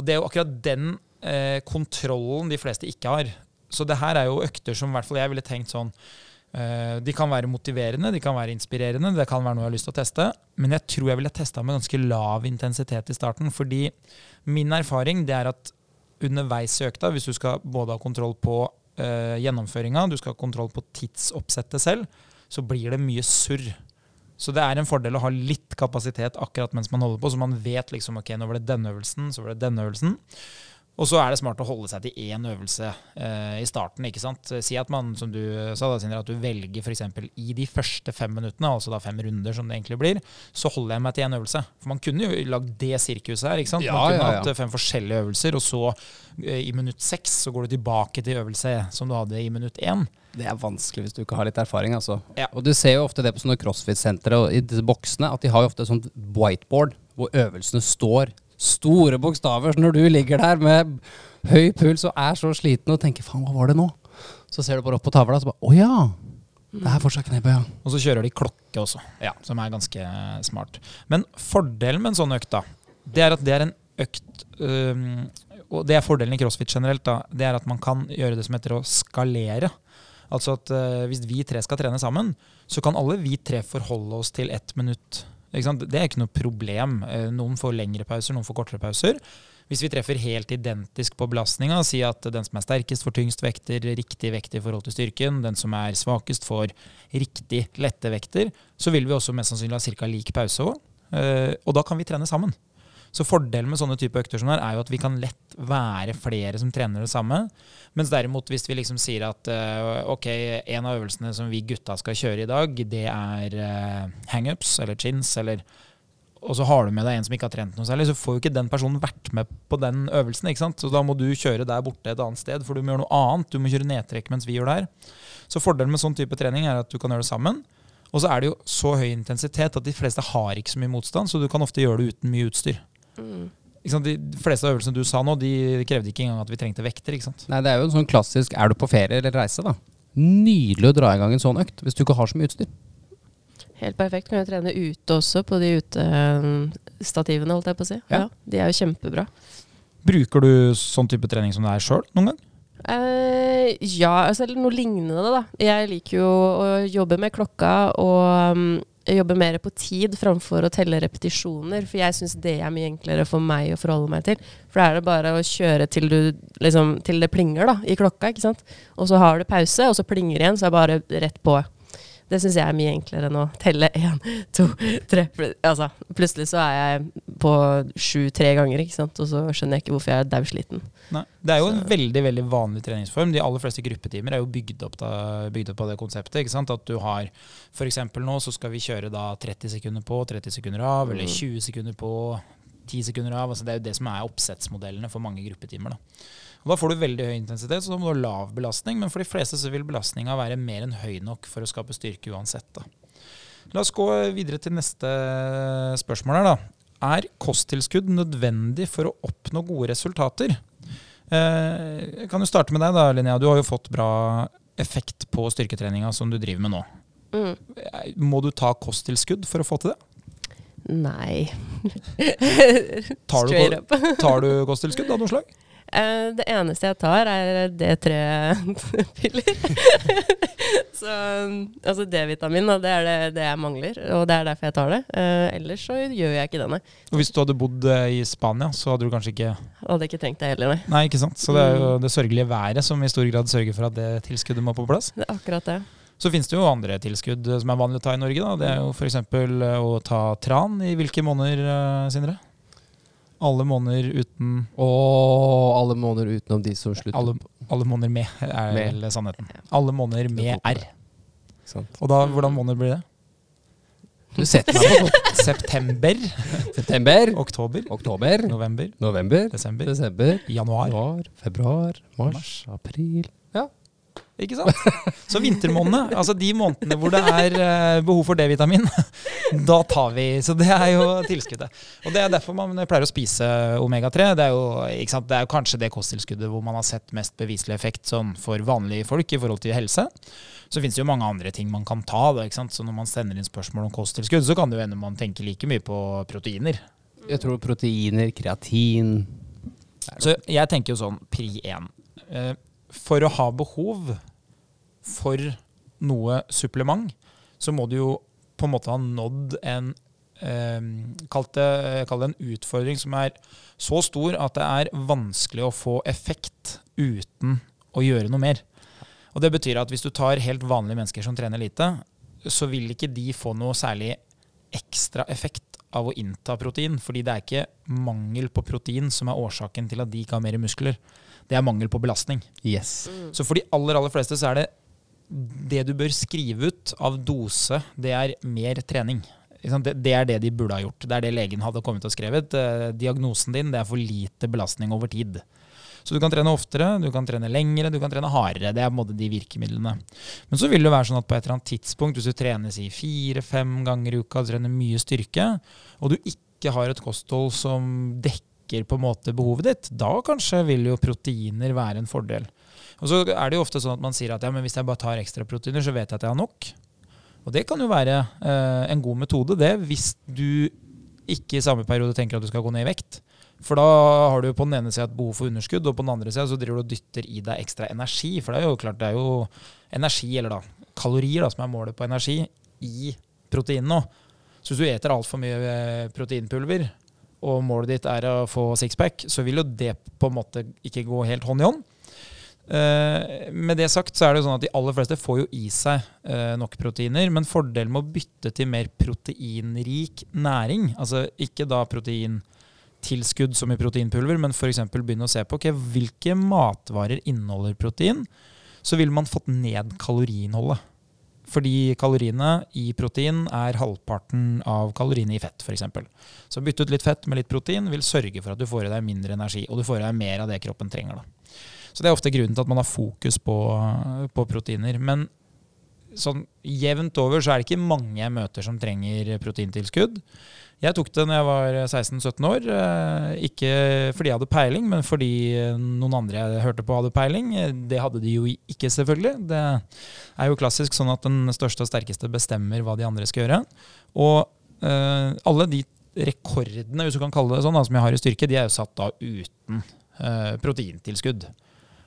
Og det er jo akkurat den eh, kontrollen de fleste ikke har. Så det her er jo økter som i hvert fall jeg ville tenkt sånn eh, De kan være motiverende, de kan være inspirerende, det kan være noe jeg har lyst til å teste. Men jeg tror jeg ville testa med ganske lav intensitet i starten. Fordi min erfaring det er at underveis i økta, hvis du skal både ha kontroll på uh, gjennomføringa, du skal ha kontroll på tidsoppsettet selv, så blir det mye surr. Så det er en fordel å ha litt kapasitet akkurat mens man holder på, så man vet liksom ok, nå var det denne øvelsen, så var det denne øvelsen. Og så er det smart å holde seg til én øvelse eh, i starten. ikke sant? Si at man, som du sa, da, Sindre, at du velger f.eks. i de første fem minuttene, altså da fem runder som det egentlig blir, så holder jeg meg til én øvelse. For man kunne jo lagd det sirkuset her. ikke sant? Ja, man kunne ja, ja. hatt eh, fem forskjellige øvelser, og så eh, i minutt seks så går du tilbake til øvelse som du hadde i minutt én. Det er vanskelig hvis du ikke har litt erfaring. altså. Ja. Og Du ser jo ofte det på sånne crossfit-sentre og i disse boksene, at de har jo ofte et sånt whiteboard hvor øvelsene står store bokstaver. Så når du ligger der med høy puls og er så sliten og tenker 'faen, hva var det nå', så ser du bare opp på tavla og så bare 'å ja'. Det er fortsatt knebøy, ja. Og så kjører de klokke også, Ja. som er ganske smart. Men fordelen med en sånn økt, da, det er at det er en økt um, Og det er fordelen i crossfit generelt, da, det er at man kan gjøre det som heter å skalere. Altså at uh, hvis vi tre skal trene sammen, så kan alle vi tre forholde oss til ett minutt. Det er ikke noe problem. Eh, Noen får lengre pauser, noen får kortere pauser. Hvis vi treffer helt identisk på belastninga, si at den som er sterkest får tyngst vekter, riktig vekt i forhold til styrken, den som er svakest får riktig lette vekter, så vil vi også mest sannsynlig ha ca. lik pause òg. Og da kan vi trene sammen. Så fordelen med sånne type økter som det er jo at vi kan lett være flere som trener det samme. Mens derimot hvis vi liksom sier at eh, ok, en av øvelsene som vi gutta skal kjøre i dag, det er uh, hangups eller chins, eller og så har du med deg en som ikke har trent noe særlig, så får jo ikke den personen vært med på den øvelsen. ikke sant? Så da må du kjøre der borte et annet sted, for du må gjøre noe annet. Du må kjøre nedtrekk mens vi gjør det her. Så fordelen med sånn type trening er at du kan gjøre det sammen. Og så er det jo så høy intensitet at de fleste har ikke så mye motstand, så du kan ofte gjøre det uten mye utstyr. Mm. Ikke sant? De fleste av øvelsene du sa nå, de krevde ikke engang at vi trengte vekter. ikke sant? Nei, det er jo en sånn klassisk er du på ferie eller reise, da. Nydelig å dra i gang en sånn økt hvis du ikke har så mye utstyr. Helt perfekt. Kan jo trene ute også, på de utestativene, holdt jeg på å si. Ja. Ja. De er jo kjempebra. Bruker du sånn type trening som det er sjøl noen gang? Uh, ja, altså eller noe lignende, da. Jeg liker jo å jobbe med klokka og um, jeg jobber mer på tid framfor å telle repetisjoner. For jeg syns det er mye enklere for meg å forholde meg til. For da er det bare å kjøre til, du, liksom, til det plinger da, i klokka, ikke sant. Og så har du pause, og så plinger igjen, så er det bare rett på. Det syns jeg er mye enklere enn å telle én, to, tre Altså, plutselig så er jeg på sju tre ganger, ikke sant. Og så skjønner jeg ikke hvorfor jeg er daudsliten. Det er jo en veldig veldig vanlig treningsform. De aller fleste gruppetimer er jo bygd opp, da, bygd opp på det konseptet. ikke sant? At du har f.eks. nå så skal vi kjøre da 30 sekunder på, 30 sekunder av, eller Mm. 20 sekunder på, 10 sekunder av. altså Det er jo det som er oppsettsmodellene for mange gruppetimer. da. Og Da får du veldig høy intensitet, så da må du ha lav belastning. Men for de fleste så vil belastninga være mer enn høy nok for å skape styrke uansett. da. La oss gå videre til neste spørsmål her, da. Er kosttilskudd nødvendig for å oppnå gode resultater? Jeg kan du starte med deg da, Linnea. Du har jo fått bra effekt på styrketreninga som du driver med nå. Mm. Eh, Må du ta kosttilskudd for å få til det? Nei. Tar du, tar du kosttilskudd av noe slag? Eh, det eneste jeg tar, er D3-piller. så altså D-vitamin, det er det, det jeg mangler, og det er derfor jeg tar det. Eh, ellers så gjør jeg ikke det, nei. Og Hvis du hadde bodd eh, i Spania, så hadde du kanskje ikke Hadde ikke trengt det heller, nei. Nei, ikke sant? Så det er jo Mm. det sørgelige været som i stor grad sørger for at det tilskuddet må på plass. Det er akkurat det. Så finnes det jo andre tilskudd som er vanlig å ta i Norge. da. Det er jo f.eks. å ta tran i hvilke måneder, Sindre? Alle måneder uten Og alle måneder utenom de som slutter. Alle, alle måneder med, er Med. vel sannheten. Alle måneder med R. Sant? Og da, hvordan måned blir det? Du setter meg på September, september, oktober, oktober, november, november, desember, desember, januar. januar, februar, Mars. april Ikke sant? Så vintermånedene, altså de månedene hvor det er eh, behov for D-vitamin, da tar vi Så det er jo tilskuddet. Og det er derfor man pleier å spise omega-3. Det er jo ikke sant? Det er jo kanskje det kosttilskuddet hvor man har sett mest beviselig effekt sånn for vanlige folk i forhold til helse. Så finnes det jo mange andre ting man kan ta. Da, ikke sant? Så når man sender inn spørsmål om kosttilskudd, så kan det jo hende man tenker like mye på proteiner. Jeg tror proteiner, kreatin Så jeg tenker jo sånn, pri 1. Eh, for å ha behov for noe supplement, så må du jo på en måte ha nådd en eh, Kall det, kall det en utfordring som er så stor at det er vanskelig å få effekt uten å gjøre noe mer. Og Det betyr at hvis du tar helt vanlige mennesker som trener lite, så vil ikke de få noe særlig ekstra effekt av å innta protein. Fordi det er ikke mangel på protein som er årsaken til at de ikke har mer muskler. Det er mangel på belastning. Yes. Så for de aller, aller fleste så er det det du bør skrive ut av dose, det er mer trening. Det, er det de burde ha gjort. Det er det legen hadde kommet og skrevet. Diagnosen din det er for lite belastning over tid. Så du kan trene oftere, du kan trene lengre, du kan trene hardere. Det er på en måte de virkemidlene. Men så vil det være sånn at på et eller annet tidspunkt, hvis du trener si fire-fem ganger i uka, du trener mye styrke, og du ikke har et kosthold som dekker på en måte behovet ditt, da kanskje vil jo proteiner være en fordel. Og så er det jo ofte sånn at man sier at ja, men hvis jeg bare tar ekstra proteiner, så vet jeg at jeg har nok. Og det kan jo være eh, en god metode, det, hvis du ikke i samme periode tenker at du skal gå ned i vekt. For da har du jo på den ene sida et behov for underskudd, og på den andre sida så driver du og dytter i deg ekstra energi. For det er jo klart, det er jo energi, eller da kalorier, da, som er målet på energi, i proteinene nå. Så hvis du eter altfor mye eh, proteinpulver, og målet ditt er å få sixpack, så vil jo det på en måte ikke gå helt hånd i hånd. Eh, med det sagt så er det jo sånn at de aller fleste får jo i seg eh, nok proteiner, men fordelen med å bytte til mer proteinrik næring, altså ikke da protein tilskudd som i proteinpulver, men f.eks. begynne å se på okay, hvilke matvarer inneholder protein, så ville man fått ned kaloriinnholdet. Fordi kaloriene i protein er halvparten av kaloriene i fett, f.eks. Så bytte ut litt fett med litt protein vil sørge for at du får i deg mindre energi, og du får i deg mer av det kroppen trenger. Da. Så det er ofte grunnen til at man har fokus på, på proteiner. Men sånn jevnt over så er det ikke mange jeg møter som trenger proteintilskudd. Jeg tok det når jeg var 16-17 år. Eh, ikke fordi jeg hadde peiling, men fordi noen andre jeg hørte på, hadde peiling. Det hadde de jo ikke, selvfølgelig. Det er jo klassisk sånn at den største og sterkeste bestemmer hva de andre skal gjøre. Og uh, alle de rekordene, hvis du kan kalle det sånn, da, som jeg har i styrke, de er jo satt da uten uh, proteintilskudd.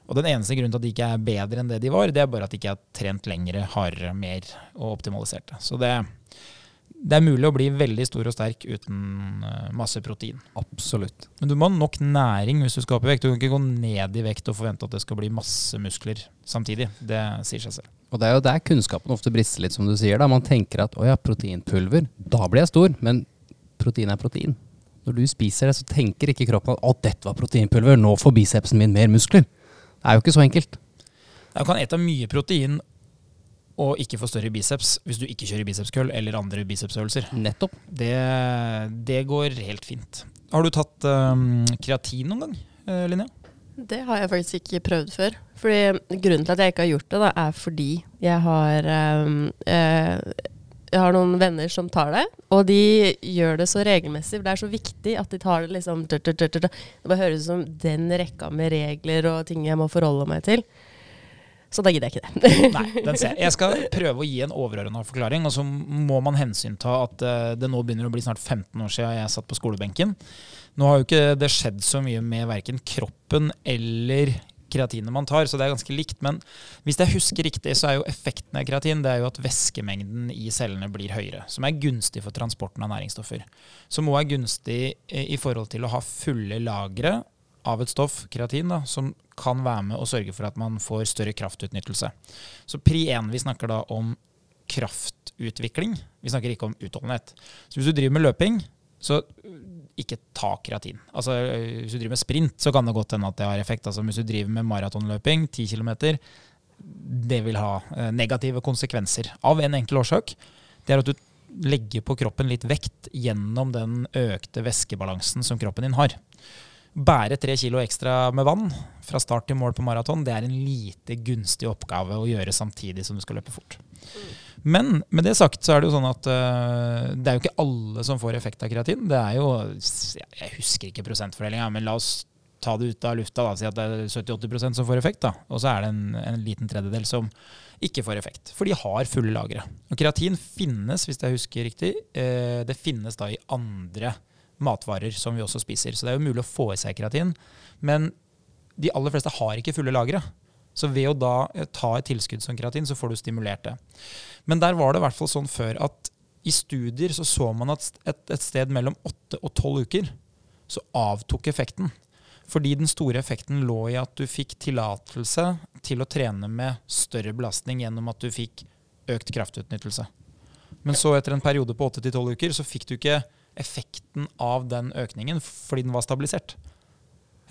Og den eneste grunnen til at de ikke er bedre enn det de var, det er bare at de ikke har trent lengre, hardere, mer og optimalisert det. Så det, det er mulig å bli veldig stor og sterk uten eh, masse protein. Absolutt. Men du må ha nok næring hvis du skal opp i vekt. Du kan ikke gå ned i vekt og forvente at det skal bli masse muskler samtidig. Det sier seg selv. Og det er jo der kunnskapen ofte brister litt, som du sier. da. Man tenker at å ja, proteinpulver, da blir jeg stor. Men protein er protein. Når du spiser det, så tenker ikke kroppen at å, dette var proteinpulver, nå får bicepsen min mer muskler. Det er jo ikke så enkelt. Du kan ete mye protein og ikke få større biceps hvis du ikke kjører bicepskøll eller andre bicepsøvelser. Nettopp. Det, det, går helt fint. Har du tatt um, kreatin noen gang, uh, Linnea? Det har jeg faktisk ikke prøvd før. Fordi Grunnen til at jeg ikke har gjort det, da, er fordi jeg har um, uh, jeg har noen venner som tar det, og de gjør det så regelmessig. For Det er så viktig at de tar det liksom Det bare høres ut som den rekka med regler og ting jeg må forholde meg til. Så da gidder jeg ikke det. Nei, den ser jeg. Jeg skal prøve å gi en overordna forklaring. Og så må man hensynta at uh, det nå begynner å bli snart 15 år siden jeg satt på skolebenken. Nå har jo ikke det skjedd så mye med verken kroppen eller kreatinet man tar, så det er ganske likt. Men hvis jeg husker riktig, så er jo effekten av kreatin det er jo at væskemengden i cellene blir høyere. Som er gunstig for transporten av næringsstoffer. Som òg er gunstig i forhold til å ha fulle lagre av et stoff, kreatin, da, som kan være med og sørge for at man får større kraftutnyttelse. Så pri 1, vi snakker da om kraftutvikling. Vi snakker ikke om utholdenhet. Så hvis du driver med løping, så ikke ta kreatin. Altså, øh, hvis du driver med sprint, så kan det godt hende at det har effekt. Altså, hvis du driver med maratonløping, 10 km, det vil ha øh, negative konsekvenser av en enkel årsak. Det er at du legger på kroppen litt vekt gjennom den økte væskebalansen som kroppen din har bære tre kilo ekstra med vann fra start til mål på maraton, det er en lite gunstig oppgave å gjøre samtidig som du skal løpe fort. Men med det sagt så er det jo sånn at uh, det er jo ikke alle som får effekt av kreatin. Det er jo Jeg husker ikke prosentfordelinga, men la oss ta det ut av lufta. og Si at det er 70-80 som får effekt. da, Og så er det en, en, liten tredjedel som ikke får effekt. For de har fulle lagre. Og kreatin finnes, hvis jeg husker riktig, uh, det finnes da i andre matvarer som vi også spiser. Så det er jo mulig å få i seg kreatin. Men de aller fleste har ikke fulle lagre. Så ved å da eh, ta et tilskudd som kreatin, så får du stimulert det. Men der var det i hvert fall sånn før at i studier så så man at et, et sted mellom åtte og tolv uker så avtok effekten. Fordi den store effekten lå i at du fikk tillatelse til å trene med større belastning gjennom at du fikk økt kraftutnyttelse. Men så etter en periode på 8-12 uker så fikk du ikke effekten av den økningen fordi den var stabilisert.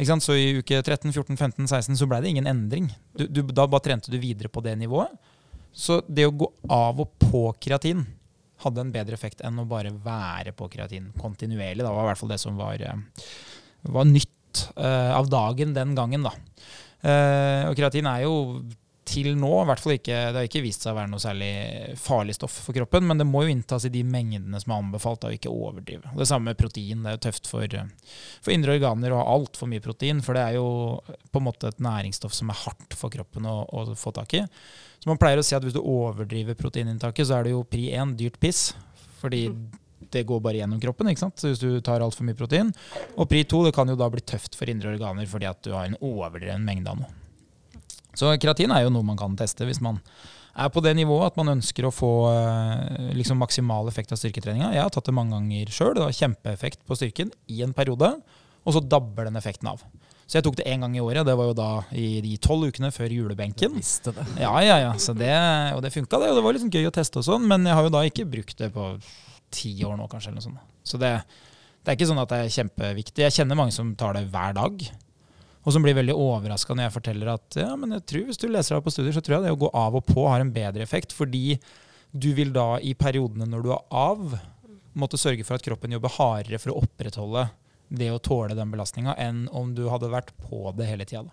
Så i uke 13, 14, 15, 16 så ble det ingen endring. Du, du, da bare trente du videre på det nivået. Så det å gå av og på kreatin hadde en bedre effekt enn å bare være på kreatin kontinuerlig. Det var i hvert fall det som var, eh, var nytt uh, av dagen den gangen. Da. Uh, og kreatin er jo til nå i hvert fall ikke, Det har ikke vist seg å være noe særlig farlig stoff for kroppen, men det må jo inntas i de mengdene som er anbefalt, og ikke overdrive. Det samme med protein. Det er jo tøft for, for indre organer å ha altfor mye protein, for det er jo på en måte et næringsstoff som er hardt for kroppen å, å få tak i. Så man pleier å si at hvis du overdriver proteininntaket, så er det jo pri 1 dyrt piss. Fordi det går bare gjennom kroppen ikke sant? hvis du tar altfor mye protein. Og pri 2 det kan jo da bli tøft for indre organer fordi at du har en overdreven mengde av noe. Så kreatin er jo noe man kan teste hvis man er på det nivået at man ønsker å få eh, liksom, maksimal effekt av styrketreninga. Jeg har tatt det mange ganger sjøl. Kjempeeffekt på styrken i en periode. Og så dabber den effekten av. Så jeg tok det én gang i året. Det var jo da i de tolv ukene før julebenken. visste det. Ja, ja, ja. Det, og det funka, det. Og det var liksom gøy å teste og sånn. Men jeg har jo da ikke brukt det på ti år nå, kanskje. eller noe sånt. Så det, Det er ikke sånn at det er kjempeviktig. Jeg kjenner mange som tar det hver dag. Og som blir veldig overraska når jeg forteller at ja, men jeg tror hvis du leser deg på studier, så tror jeg det å gå av og på har en bedre effekt. Fordi du vil da i periodene når du er av, måtte sørge for at kroppen jobber hardere for å opprettholde det å tåle den belastninga, enn om du hadde vært på det hele tida.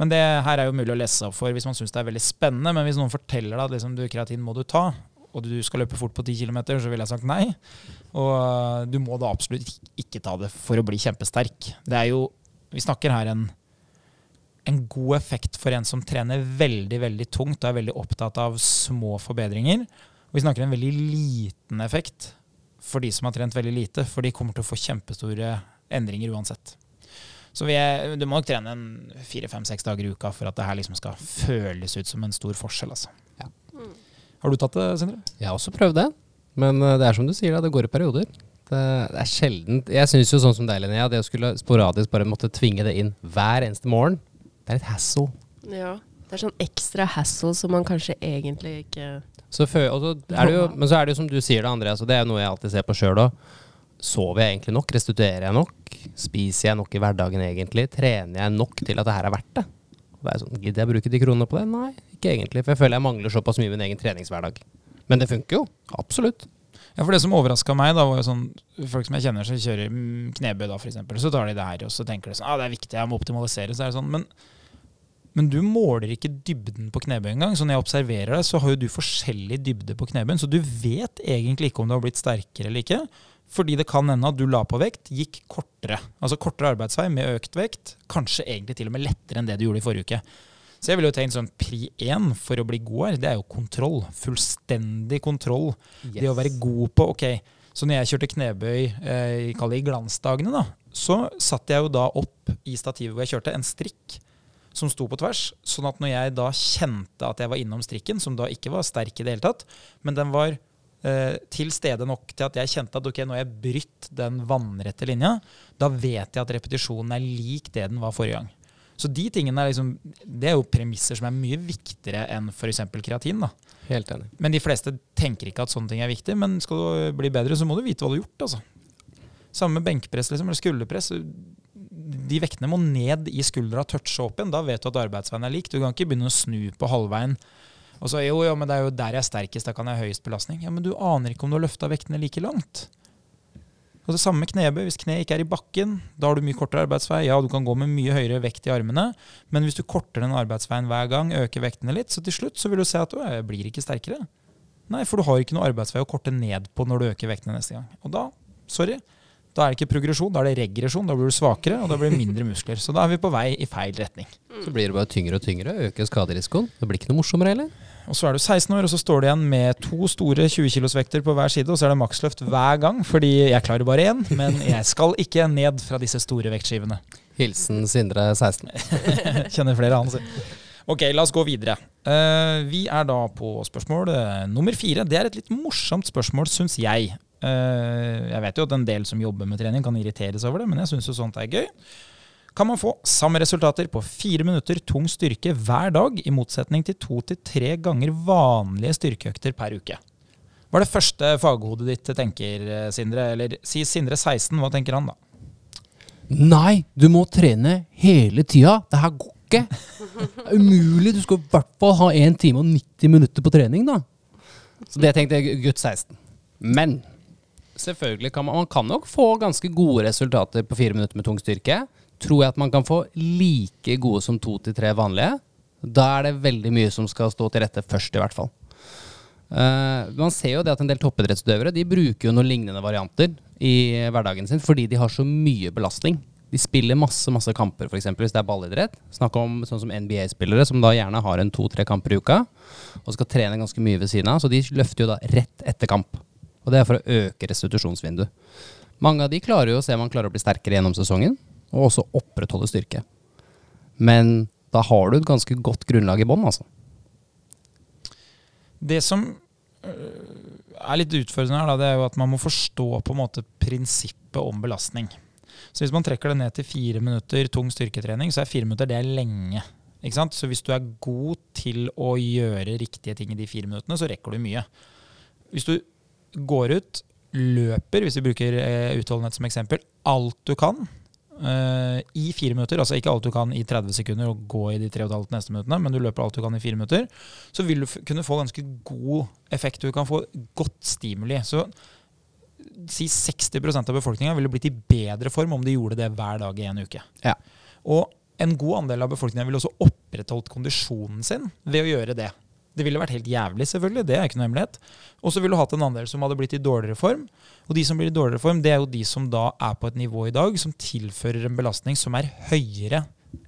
Men det her er jo mulig å lese opp for hvis man syns det er veldig spennende. Men hvis noen forteller deg at liksom, du, kreatin må du ta, og du skal løpe fort på 10 km, så ville jeg sagt nei. Og du må da absolutt ikke ta det for å bli kjempesterk. Det er jo, Vi snakker her en, en god effekt for en som trener veldig veldig tungt og er veldig opptatt av små forbedringer. Og vi snakker en veldig liten effekt for de som har trent veldig lite, for de kommer til å få kjempestore endringer uansett. Så er, du må nok trene en fire-fem-seks dager i uka for at det her liksom skal føles ut som en stor forskjell. Altså. Ja. Har du tatt det, Sindre? Jeg har også prøvd det. Men eh, det er som du sier, det går i perioder. Det, det er sjeldent Jeg syns jo sånn som deg, Linnea, det å skulle sporadisk bare måtte tvinge det inn hver eneste morgen, det er litt hassle. Ja. Det er sånn ekstra hassle som man kanskje egentlig ikke så før, så er det jo, Men så er det jo som du sier det, Andreas, og det er jo noe jeg alltid ser på sjøl òg. Sover jeg egentlig nok? Restituerer jeg nok? Spiser jeg nok i hverdagen egentlig? Trener jeg nok til at det her er verdt det? Og det er sånn, Gidder jeg bruke de kronene på det? Nei, ikke egentlig. For jeg føler jeg mangler såpass mye i min egen treningshverdag. Men det funker jo. Absolutt. Ja, for Det som overraska meg, da, var jo sånn folk som jeg kjenner som kjører knebøy, da, f.eks. Så tar de det her, og så tenker de sånn ah, det er viktig, jeg må optimalisere. Så er det sånn, men, men du måler ikke dybden på knebøy engang. Så når jeg observerer deg, så har jo du forskjellig dybde på knebøyen. Så du vet egentlig ikke om du har blitt sterkere eller ikke. Fordi det kan hende at du la på vekt, gikk kortere. Altså kortere arbeidsvei med økt vekt. Kanskje egentlig til og med lettere enn det du gjorde i forrige uke. Så jeg vil jo tenke sånn pri én for å bli god her, det er jo kontroll. Fullstendig kontroll. Yes. Det å være god på Ok, så når jeg kjørte knebøy eh, i glansdagene, da, så satte jeg jo da opp i stativet hvor jeg kjørte, en strikk som sto på tvers. Sånn at når jeg da kjente at jeg var innom strikken, som da ikke var sterk i det hele tatt, men den var eh, til stede nok til at jeg kjente at ok, nå har jeg brytt den vannrette linja, da vet jeg at repetisjonen er lik det den var forrige gang. Så de tingene er liksom, det er jo premisser som er mye viktigere enn f.eks. kreatin. da. Helt enig. Men de fleste tenker ikke at sånne ting er viktig. Men skal du bli bedre, så må du vite hva du har gjort. altså. Samme med benkpress liksom, eller skulderpress. De vektene må ned i skuldra og touche opp igjen. Da vet du at arbeidsveien er lik. Du kan ikke begynne å snu på halvveien. Og så jo, jo, men det er jo der jeg er sterkest, da kan jeg ha høyest belastning. Ja, Men du aner ikke om du har løfta vektene like langt. Og det samme med knebøy. Hvis kneet ikke er i bakken, da har du mye kortere arbeidsvei. Ja, du kan gå med mye høyere vekt i armene, men hvis du korter den arbeidsveien hver gang, øker vektene litt, så til slutt så vil du se at du blir ikke sterkere. Nei, for du har ikke noe arbeidsvei å korte ned på når du øker vektene neste gang. Og da, sorry, da er det ikke progresjon, da er det regresjon. Da blir du svakere, og da blir det mindre muskler. Så da er vi på vei i feil retning. Så blir det bare tyngre og tyngre, øker skaderisikoen. Det blir ikke noe morsommere heller. Og så er du 16 år, og så står du igjen med to store 20 kg-vekter på hver side, og så er det maksløft hver gang, fordi jeg klarer bare én, men jeg skal ikke ned fra disse store vektskivene. Hilsen Sindre 16. Kjenner flere han, si. Ok, la oss gå videre. Uh, vi er da på spørsmål uh, nummer fire. Det er et litt morsomt spørsmål, syns jeg. Uh, jeg vet jo at en del som jobber med trening, kan irriteres over det, men jeg syns jo sånt er gøy kan man få samme resultater på fire minutter tung styrke hver dag, i motsetning til to til tre ganger vanlige styrkeøkter per uke. Hva er det første faghodet ditt tenker, Sindre? Eller si Sindre 16, hva tenker han da? Nei, du må trene hele tida. Det her går ikke. Det er umulig. Du skal i hvert fall ha 1 time og 90 minutter på trening, da. Så det tenkte jeg gutt 16. Men selvfølgelig kan man, man kan nok få ganske gode resultater på fire minutter med tung styrke tror jeg at man kan få like gode som to til tre vanlige. Da er det veldig mye som skal stå til rette først, i hvert fall. Uh, man ser jo det at en del toppidrettsutøvere de bruker jo noen lignende varianter i hverdagen sin fordi de har så mye belastning. De spiller masse masse kamper, f.eks. hvis det er ballidrett. Snakk om sånn som NBA-spillere, som da gjerne har en to-tre kamper i uka. Og skal trene ganske mye ved siden av. Så de løfter jo da rett etter kamp. Og det er for å øke restitusjonsvinduet. Mange av de klarer jo å se om man klarer å bli sterkere gjennom sesongen og også opprettholde styrke. Men da har du et ganske godt grunnlag i bånn, altså. Det som øh, er litt utfordrende her, det er jo at man må forstå på en måte prinsippet om belastning. Så hvis man trekker det ned til fire minutter tung styrketrening, så er fire minutter det er lenge. Ikke sant? Så hvis du er god til å gjøre riktige ting i de fire minuttene, så rekker du mye. Hvis du går ut løper, hvis vi bruker eh, utholdenhet som eksempel, alt du kan eh, i fire minutter, altså ikke alt du kan i 30 sekunder og gå i de tre og et halvt neste minuttene, men du løper alt du kan i fire minutter, så vil du kunne få ganske god effekt. Du kan få godt stimuli. Så si 60% av befolkninga ville blitt i bedre form om de gjorde det hver dag i en uke. Ja. Og en god andel av befolkningen ville også opprettholdt kondisjonen sin ved å gjøre det. Det ville vært helt jævlig, selvfølgelig. Det er ikke noe hemmelighet. Og så ville du hatt en andel som hadde blitt i dårligere form. Og de som blir i dårligere form, det er jo de som da er på et nivå i dag som tilfører en belastning som er høyere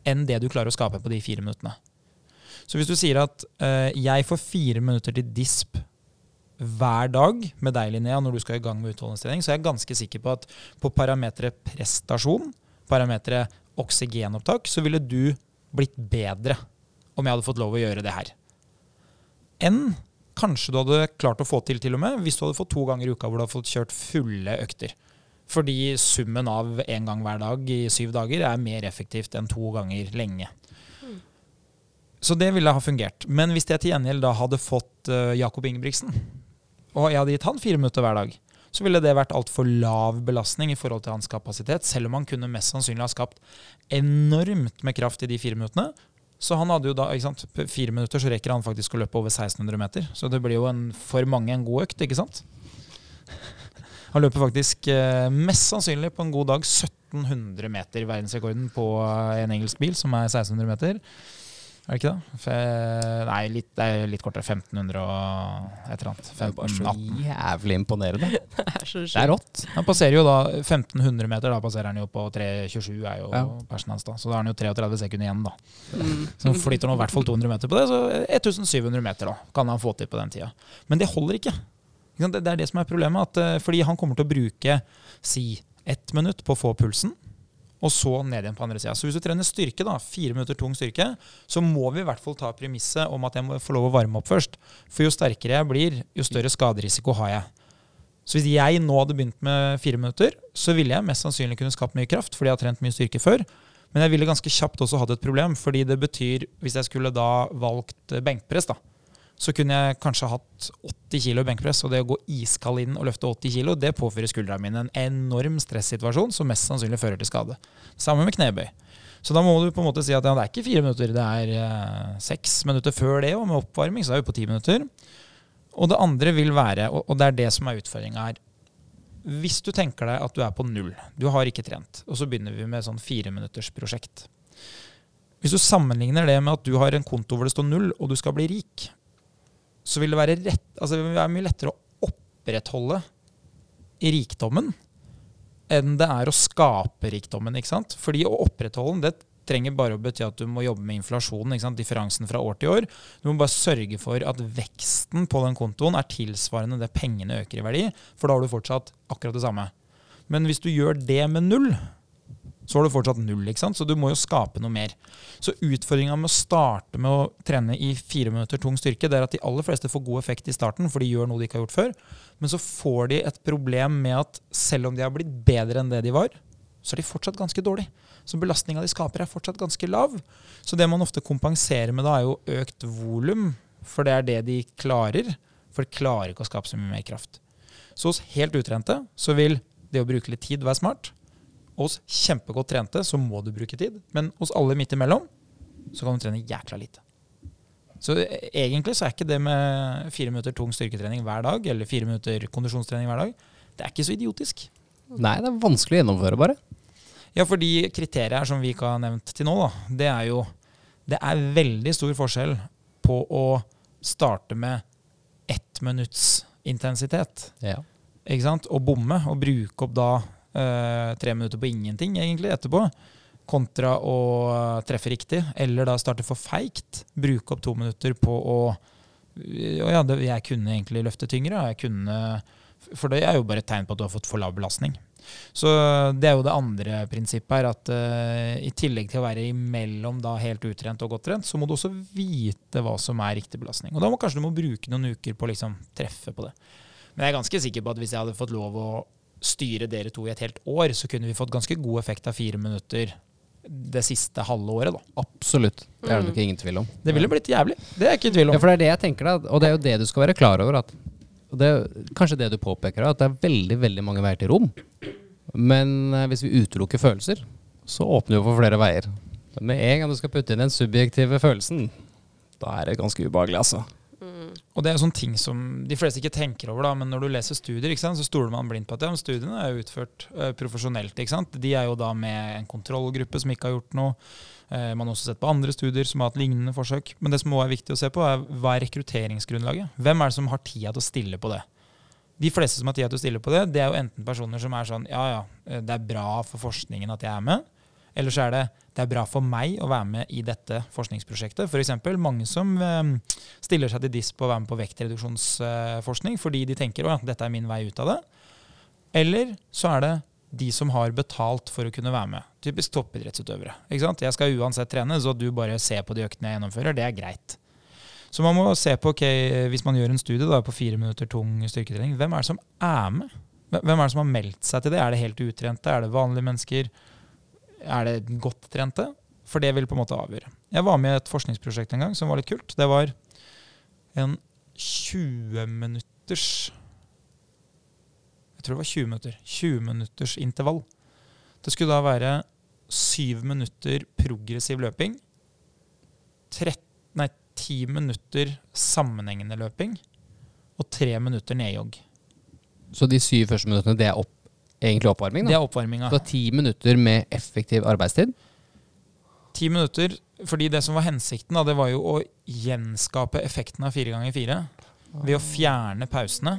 enn det du klarer å skape på de fire minuttene. Så hvis du sier at øh, jeg får fire minutter til disp hver dag med deg, Linnea, når du skal i gang med utholdenhetstrening, så er jeg ganske sikker på at på parameteret prestasjon, parameteret oksygenopptak, så ville du blitt bedre om jeg hadde fått lov å gjøre det her. Enn kanskje du hadde klart å få til til og med hvis du hadde fått to ganger i uka hvor du hadde fått kjørt fulle økter. Fordi summen av én gang hver dag i syv dager er mer effektivt enn to ganger lenge. Så det ville ha fungert. Men hvis jeg til gjengjeld da hadde fått uh, Jakob Ingebrigtsen, og jeg hadde gitt han fire minutter hver dag, så ville det vært altfor lav belastning i forhold til hans kapasitet, selv om han kunne mest sannsynlig ha skapt enormt med kraft i de fire minuttene. Så han hadde jo da, ikke sant, fire minutter så rekker han faktisk å løpe over 1600 meter. Så det blir jo en, for mange en god økt, ikke sant? Han løper faktisk eh, mest sannsynlig på en god dag 1700 meter, verdensrekorden på eh, en engelsk bil, som er 1600 meter. Er det ikke det? Fe, nei, litt, det er litt kortere. 1500 og et eller annet. Det er bare så 1518. jævlig imponerende. Det er så Det er rått. Han passerer jo da 1500 meter, da passerer han jo på 3.27, er jo Ja. persen hans da. Så da har han jo 33 sekunder igjen, da. Mm. Så han flytter nå i hvert fall 200 meter på det, så 1700 meter da, kan han få til på den tida. Men det holder ikke. Det er det som er problemet, at, eh, fordi han kommer til å bruke si ett minutt på å få pulsen, og så ned igjen på andre sida. Så hvis du trener styrke, da, fire minutter tung styrke, så må vi i hvert fall ta premisset om at jeg må få lov å varme opp først. For jo sterkere jeg blir, jo større skaderisiko har jeg. Så hvis jeg nå hadde begynt med fire minutter, så ville jeg mest sannsynlig kunne skapt mye kraft, fordi jeg har trent mye styrke før. Men jeg ville ganske kjapt også hatt et problem, fordi det betyr, hvis jeg skulle da valgt benkpress, da, så kunne jeg kanskje hatt 80 kilo benkpress, og det å gå iskald inn og løfte 80 kilo, det påfører skuldrene mine en enorm stressituasjon som mest sannsynlig fører til skade. Sammen med knebøy. Så da må du på en måte si at ja, det er ikke fire minutter, det er eh, seks minutter før det, og med oppvarming så er vi på ti minutter. Og det andre vil være, og det er det som er utfordringa her Hvis du tenker deg at du er på null, du har ikke trent, og så begynner vi med sånn fireminuttersprosjekt. Hvis du sammenligner det med at du har en konto hvor det står null, og du skal bli rik, så vil det være, rett, altså det vil mye lettere å opprettholde rikdommen enn det er å skape rikdommen. ikke sant? Fordi å opprettholde den, det trenger bare å bety at du må jobbe med inflasjonen, ikke sant? differansen fra år til år. Du må bare sørge for at veksten på den kontoen er tilsvarende det pengene øker i verdi, for da har du fortsatt akkurat det samme. Men hvis du gjør det med null, så har du fortsatt null. ikke sant? Så du må jo skape noe mer. Så utfordringa med å starte med å trene i fire minutter tung styrke, det er at de aller fleste får god effekt i starten, for de gjør noe de ikke har gjort før. Men så får de et problem med at selv om de har blitt bedre enn det de var, så er de fortsatt ganske dårlige. Så belastninga de skaper, er fortsatt ganske lav. Så det man ofte kompenserer med da, er jo økt volum, for det er det de klarer. For de klarer ikke å skape så mye mer kraft. Så hos helt utrente så vil det å bruke litt tid være smart. Hos kjempegodt trente så må du bruke tid, men hos alle midt imellom så kan du trene jækla lite. Så e- egentlig så er ikke det med fire minutter tung styrketrening hver dag, eller fire minutter kondisjonstrening hver dag, det er ikke så idiotisk. Nei, det er vanskelig å gjennomføre, bare. Ja, for de kriteriene som vi ikke har nevnt til nå, da, det er jo Det er veldig stor forskjell på å starte med ett minutts intensitet, Ja. ikke sant, og bomme, og bruke opp da tre minutter på ingenting, egentlig, etterpå, kontra å treffe riktig, eller da starte for feigt, bruke opp to minutter på å og ja, det, jeg kunne egentlig løfte tyngre. Jeg kunne, for det er jo bare et tegn på at du har fått for lav belastning. Så det er jo det andre prinsippet her, at uh, i tillegg til å være imellom da helt utrent og godt trent, så må du også vite hva som er riktig belastning. Og da må kanskje du må bruke noen uker på å liksom treffe på det. Men jeg er ganske sikker på at hvis jeg hadde fått lov å styre dere to i et helt år, så kunne vi fått ganske god effekt av fire minutter det siste halve året. da. Absolutt. Det er det Mm. nok ingen tvil om. Det ville blitt jævlig. Det er ikke tvil Ja, om. for det er det jeg tenker, da. Og det er jo det du skal være klar over. At og det er kanskje det du påpeker, at det er veldig veldig mange veier til rom. Men eh, hvis vi utelukker følelser, så åpner vi for flere veier. Men med en gang du skal putte inn den subjektive følelsen, da er det ganske ubehagelig, altså. Og det er sånne ting som de fleste ikke tenker over, da, men når du leser studier, sant, så stoler man blindt på at ja, studiene er utført uh, profesjonelt. De er jo da med en kontrollgruppe som ikke har gjort noe. Uh, man har også sett på andre studier som har hatt lignende forsøk. Men det som også er viktig å se på, er hva er rekrutteringsgrunnlaget? Hvem er det som har tida til å stille på det? De fleste som har tida til å stille på det, det er jo enten personer som er sånn ja ja, eh, det er bra for forskningen at jeg er med. Eller så er det det er bra for meg å være med i dette forskningsprosjektet. F.eks. mange som eh, stiller seg til DISP og være med på vektreduksjonsforskning fordi de tenker at dette er min vei ut av det. Eller så er det de som har betalt for å kunne være med. Typisk toppidrettsutøvere. Jeg skal uansett trene, så du bare ser på de øktene jeg gjennomfører. Det er greit. Så man må se på, okay, hvis man gjør en studie da, på fire minutter tung styrketrening, hvem er det som er med? Hvem er det som har meldt seg til det? Er det helt utrente? Er det vanlige mennesker? Er det godt trente? For det vil på en måte avgjøre. Jeg var med i et forskningsprosjekt en gang som var litt kult. Det var en 20 minutters Jeg tror det var 20 minutter. 20 minutters intervall. Det skulle da være 7 minutter progressiv løping. 13, nei, 10 minutter sammenhengende løping. Og 3 minutter nedjogg. Så de syv første minuttene, det er opp, egentlig oppvarming? Det da? er oppvarminga. Så ti minutter med effektiv arbeidstid? Ti minutter, fordi det som var hensikten, da, det var jo å gjenskape effekten av fire ganger fire ved å fjerne pausene.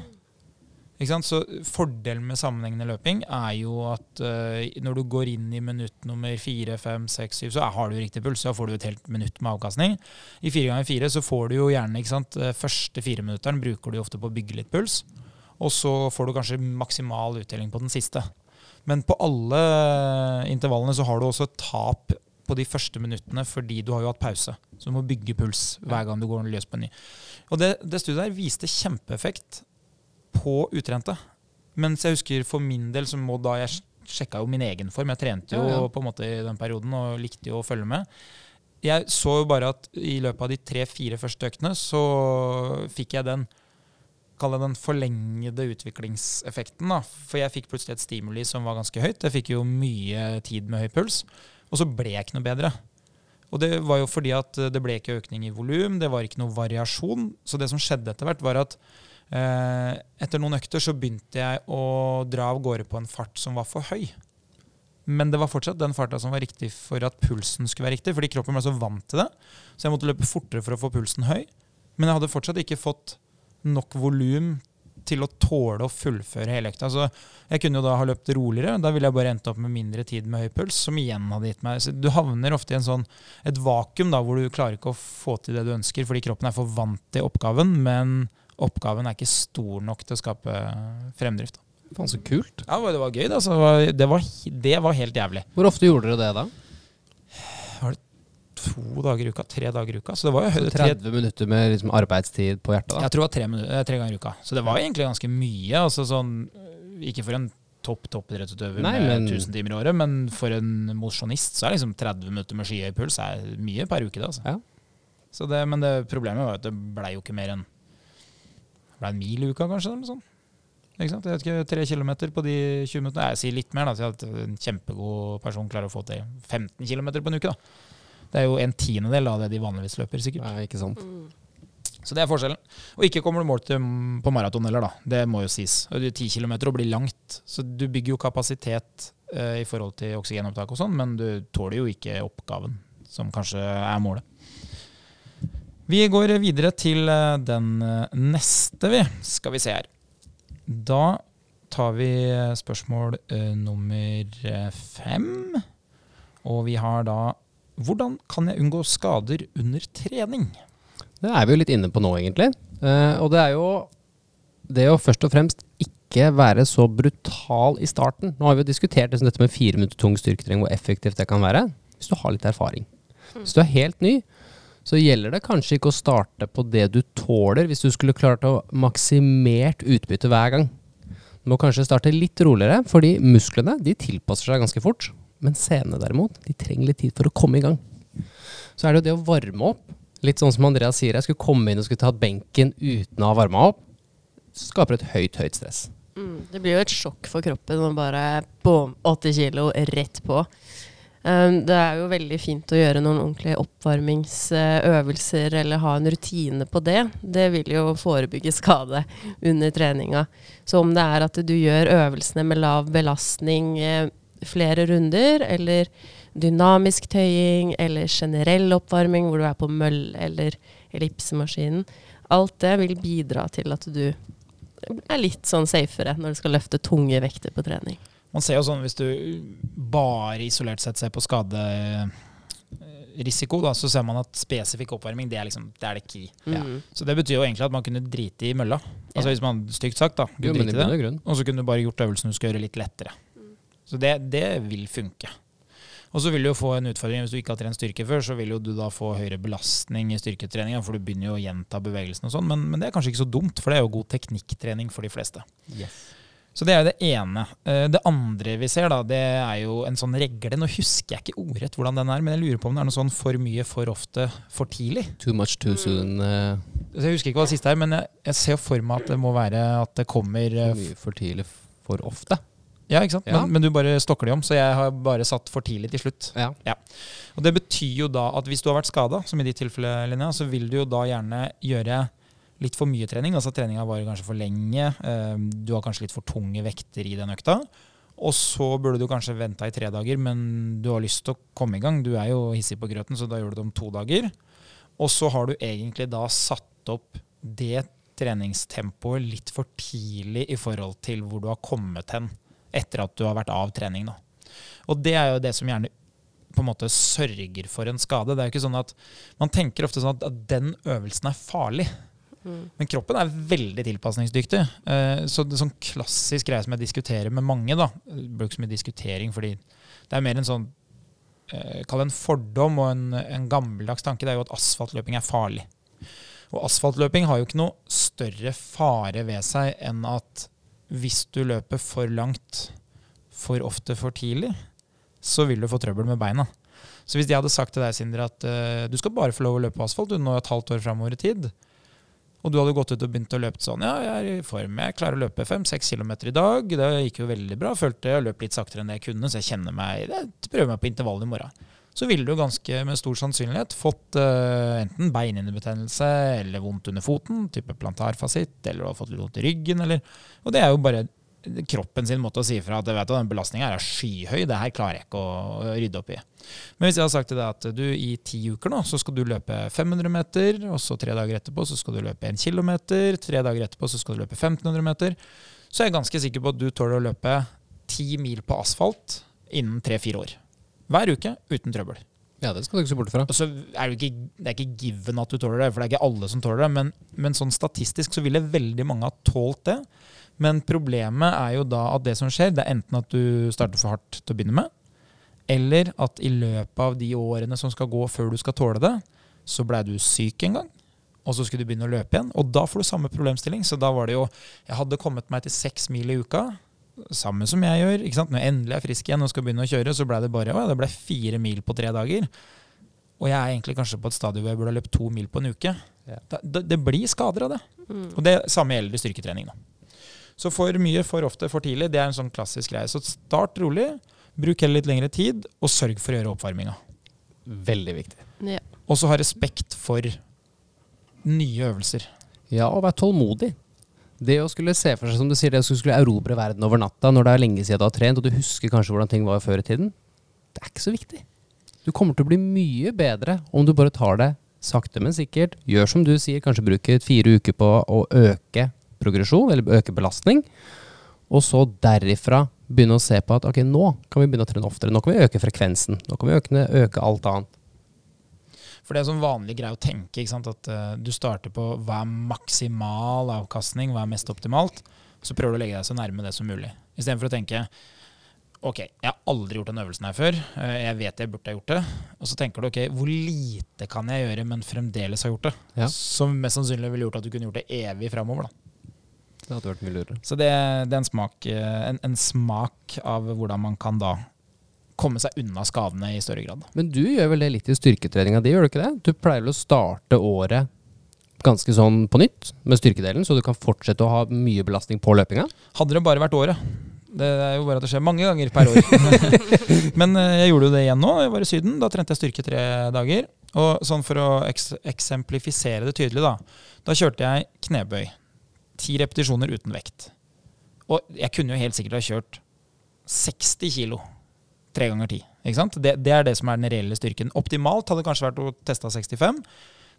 Så Fordelen med sammenhengende løping er jo at uh, når du går inn i minutt nummer fire, fem, seks, syv, så har du riktig puls. Så får du et helt minutt med avkastning. I fire ganger fire så får du jo gjerne ikke sant, eh, første fireminutteren bruker du ofte på å bygge litt puls. Og så får du kanskje maksimal uttelling på den siste. Men på alle intervallene så har du også tap på de første minuttene fordi du har jo hatt pause. Så du må bygge puls hver gang du går løs på en ny. Og det, det studiet der viste kjempeeffekt på utrente. Mens jeg husker for min del, så må da jeg sjekka jo min egen form. Jeg trente jo Ja, ja. på en måte i den perioden og likte jo å følge med. Jeg så jo bare at i løpet av de tre-fire første øktene så fikk jeg den Kall det den forlengede utviklingseffekten. da. For jeg fikk plutselig et stimuli som var ganske høyt. Jeg fikk jo mye tid med høy puls. Og så ble jeg ikke noe bedre. Og det var jo fordi at det ble ikke økning i volum, det var ikke noe variasjon. Så det som skjedde etter hvert, var at eh, etter noen økter så begynte jeg å dra av gårde på en fart som var for høy. Men det var fortsatt den farta som var riktig for at pulsen skulle være riktig. Fordi kroppen ble så vant til det. Så jeg måtte løpe fortere for å få pulsen høy. Men jeg hadde fortsatt ikke fått nok volum til å tåle å fullføre hele økta. Altså, jeg kunne jo da ha løpt roligere. Da ville jeg bare endt opp med mindre tid med høy puls, som igjen hadde gitt meg Så du havner ofte i en sånn, et vakuum da, hvor du klarer ikke å få til det du ønsker, fordi kroppen er for vant til oppgaven, men oppgaven er ikke stor nok til å skape fremdrift. Faen, så kult. Ja, det var gøy. da. Så det var- det var, det var helt jævlig. Hvor ofte gjorde dere det da? To dager i uka, tre dager i uka. Så det var jo Så høyde tre, 30 minutter med liksom arbeidstid på hjertet? da? Jeg tror det var tre, minu- eh, tre ganger i uka. Så det var egentlig ganske mye. Altså sånn, øh, ikke for en topp toppidrettsutøver med men- 1000 timer i året, men for en mosjonist så er liksom 30 minutter med skyhøy puls er mye per uke. Det, altså. Ja. Så det, men det problemet var at det blei jo ikke mer enn ble en mil i uka, kanskje. Eller sånn. Ikke sant? Jeg vet ikke, Tre kilometer på de 20 minuttene. Jeg sier litt mer, da, så at en kjempegod person klarer å få til 15 kilometer på en uke. da. Det er jo en tiendedel av det de vanligvis løper, sikkert. Nei, ikke sant. Mm. Så det er forskjellen. Og ikke kommer du mål til på maraton heller, da. Det må jo sies. Ti det er 10 km og blir langt. Så du bygger jo kapasitet eh, i forhold til oksygenopptak og sånn, men du tåler jo ikke oppgaven, som kanskje er målet. Vi går videre til eh, den eh, neste, vi. Skal vi se her. Da tar vi eh, spørsmål uh, nummer fem. Og vi har da Hvordan kan jeg unngå skader under trening? Det er vi jo litt inne på nå, egentlig. Eh, og det er jo det å først og fremst ikke være så brutal i starten. Nå har vi jo diskutert liksom dette med fire minutter tung styrketrening, hvor effektivt det kan være. Hvis du har litt erfaring. Hvis du er helt ny, så gjelder det kanskje ikke å starte på det du tåler, hvis du skulle klart å maksimert utbytte hver gang. Du må kanskje starte litt roligere, fordi musklene de tilpasser seg ganske fort. Men scenene derimot, de trenger litt tid for å komme i gang. Så er det jo det å varme opp. Litt sånn som Andreas sier, jeg skulle komme inn og skulle tatt benken uten å ha varma opp. skaper et høyt, høyt stress. Mm, det blir jo et sjokk for kroppen å bare boom, 80 kilo rett på. Um, det er jo veldig fint å gjøre noen ordentlige oppvarmingsøvelser eller ha en rutine på det. Det vil jo forebygge skade under treninga. Så om det er at du gjør øvelsene med lav belastning eh, flere runder, eller dynamisk tøying, eller generell oppvarming hvor du er på møll eller ellipsemaskinen, alt det vil bidra til at du er litt sånn safere når du skal løfte tunge vekter på trening. Man ser jo sånn hvis du bare isolert sett ser på skaderisiko, da, så ser man at spesifikk oppvarming det er, liksom, det, er det key. Mm. Så det betyr jo egentlig at man kunne drite i mølla. Altså Ja. Hvis man stygt sagt, da. Kunne jo, drite i det. Og så kunne du bare gjort øvelsen du skal gjøre, litt lettere. Så det, det vil funke. Og så vil du jo få en utfordring hvis du ikke har trent styrke før, så vil jo du da få høyere belastning i styrketreninga, for du begynner jo å gjenta bevegelsen og sånn, men, men det er kanskje ikke så dumt, for det er jo god teknikktrening for de fleste. Så det er jo det ene. Eh, Det andre vi ser, da, det er jo en sånn regle. Nå husker jeg ikke ordrett hvordan den er, men jeg lurer på om det er noe sånn for mye, for ofte, for tidlig. Too much too soon. eh, jeg husker ikke hva det siste er, men jeg, jeg ser for meg at det må være at det kommer eh, for mye for tidlig for ofte. Ja, ikke sant? Ja. Men, men du bare stokker de om, så jeg har bare satt for tidlig til slutt. Ja. Og Det betyr jo da at hvis du har vært skada, som i ditt tilfelle, Linnea, så vil du jo da gjerne gjøre litt for mye trening. Altså treninga varer kanskje for lenge. eh, Du har kanskje litt for tunge vekter i den økta. Og så burde du kanskje venta i tre dager, men du har lyst til å komme i gang. Du er jo hissig på grøten, så da gjør du det om to dager. Og så har du egentlig da satt opp det treningstempoet litt for tidlig i forhold til hvor du har kommet hen etter at du har vært av trening. Da. Og det er jo det som gjerne på en måte sørger for en skade. Det er jo ikke sånn at Man tenker ofte sånn at, at den øvelsen er farlig. Men kroppen er veldig tilpasningsdyktig. Eh, så det er sånn klassisk greie som jeg diskuterer med mange, da, blir så mye diskutering, fordi det er mer en sånn eh, Kall det en fordom og en, en gammeldags tanke. Det er jo at asfaltløping er farlig. Og asfaltløping har jo ikke noe større fare ved seg enn at hvis du løper for langt for ofte for tidlig, så vil du få trøbbel med beina. Så hvis de hadde sagt til deg, Sindre, at uh, du skal bare få lov å løpe på asfalt du nå et halvt år framover i tid, og du hadde gått ut og begynt å løpe sånn Ja, jeg er i form, jeg klarer å løpe fem-seks kilometer i dag. Det gikk jo veldig bra. Følte jeg løp litt saktere enn det jeg kunne, så jeg kjenner meg Jeg prøver meg på intervall i morgen. Så ville du ganske med stor sannsynlighet fått uh, enten beinhinnebetennelse eller vondt under foten, type plantarfasitt, eller du har fått litt vondt i ryggen, eller Og det er jo bare kroppen sin måte å si ifra at du, den belastninga er skyhøy, det her klarer jeg ikke å rydde opp i. Men hvis jeg har sagt til deg at du i ti uker nå, så skal du løpe 500 meter, og så tre dager etterpå så skal du løpe 1 kilometer, tre dager etterpå så skal du løpe 1500 meter, så er jeg ganske sikker på at du tåler å løpe ti mil på asfalt innen tre-fire år. Hver uke, uten trøbbel. ja, det skal du ikke se bort fra. Og så er det, ikke, det er ikke given at du tåler det, for det er ikke alle som tåler det. Men, men sånn statistisk så ville veldig mange ha tålt det. Men problemet er jo da at det som skjer, det er enten at du starter for hardt til å begynne med, eller at i løpet av de årene som skal gå før du skal tåle det, så blei du syk en gang. Og så skulle du begynne å løpe igjen. Og da får du samme problemstilling. Så da var det jo Jeg hadde kommet meg til seks mil i uka. Samme som jeg gjør. ikke sant? Når jeg endelig er frisk igjen og skal begynne å kjøre, så ble det bare å, ja, det ble fire mil på tre dager. Og jeg er egentlig kanskje på et stadium hvor jeg burde ha løpt to mil på en uke. Ja. Det, det, det blir skader av det. Mm. Og det samme gjelder i styrketrening. Da. Så for mye, for ofte, for tidlig, det er en sånn klassisk greie. Så start rolig, bruk heller litt lengre tid, og sørg for å gjøre oppvarminga. Veldig viktig. Ja. Og så ha respekt for nye øvelser. Ja, og vær tålmodig. Det å skulle se for seg, som du sier, det å skulle erobre verden over natta når det er lenge siden du har trent, og du husker kanskje hvordan ting var før i tiden, det er ikke så viktig. Du kommer til å bli mye bedre om du bare tar det sakte, men sikkert. Gjør som du sier, kanskje bruke fire uker på å øke progresjon, eller øke belastning. Og så derifra begynne å se på at ok, nå kan vi begynne å trene oftere. Nå kan vi øke frekvensen. Nå kan vi øke, øke alt annet. For det er sånn vanlig greie å tenke, at uh, du starter på hva er maksimal avkastning, hva er mest optimalt, så prøver du å legge deg så nærme det som mulig. Istedenfor å tenke ok, jeg har aldri gjort den øvelsen her før, eh, jeg vet jeg burde ha gjort det. Og så tenker du ok, hvor lite kan jeg gjøre, men fremdeles ha gjort det? Ja. Som mest sannsynlig ville gjort at du kunne gjort det evig framover. Da. Det hadde vært mye lurere. Så det, det er en smak, eh, en, en smak av hvordan man kan da komme seg unna skadene i større grad. Men du gjør vel det litt i styrketreninga di, gjør du ikke det? Du pleier vel å starte året ganske sånn på nytt med styrkedelen, så du kan fortsette å ha mye belastning på løpinga? Hadde det bare vært året. Det er jo bare at det skjer mange ganger per år. Men eh, jeg gjorde jo det igjen nå. Jeg var i Syden. Da trente jeg styrke tre dager. Og sånn for å eks eksemplifisere det tydelig, da. Da kjørte jeg knebøy. Ti repetisjoner uten vekt. Og jeg kunne jo helt sikkert ha kjørt 60 kilo tre ganger ti. Det, det er det som er den reelle styrken. Optimalt hadde kanskje vært å teste 65.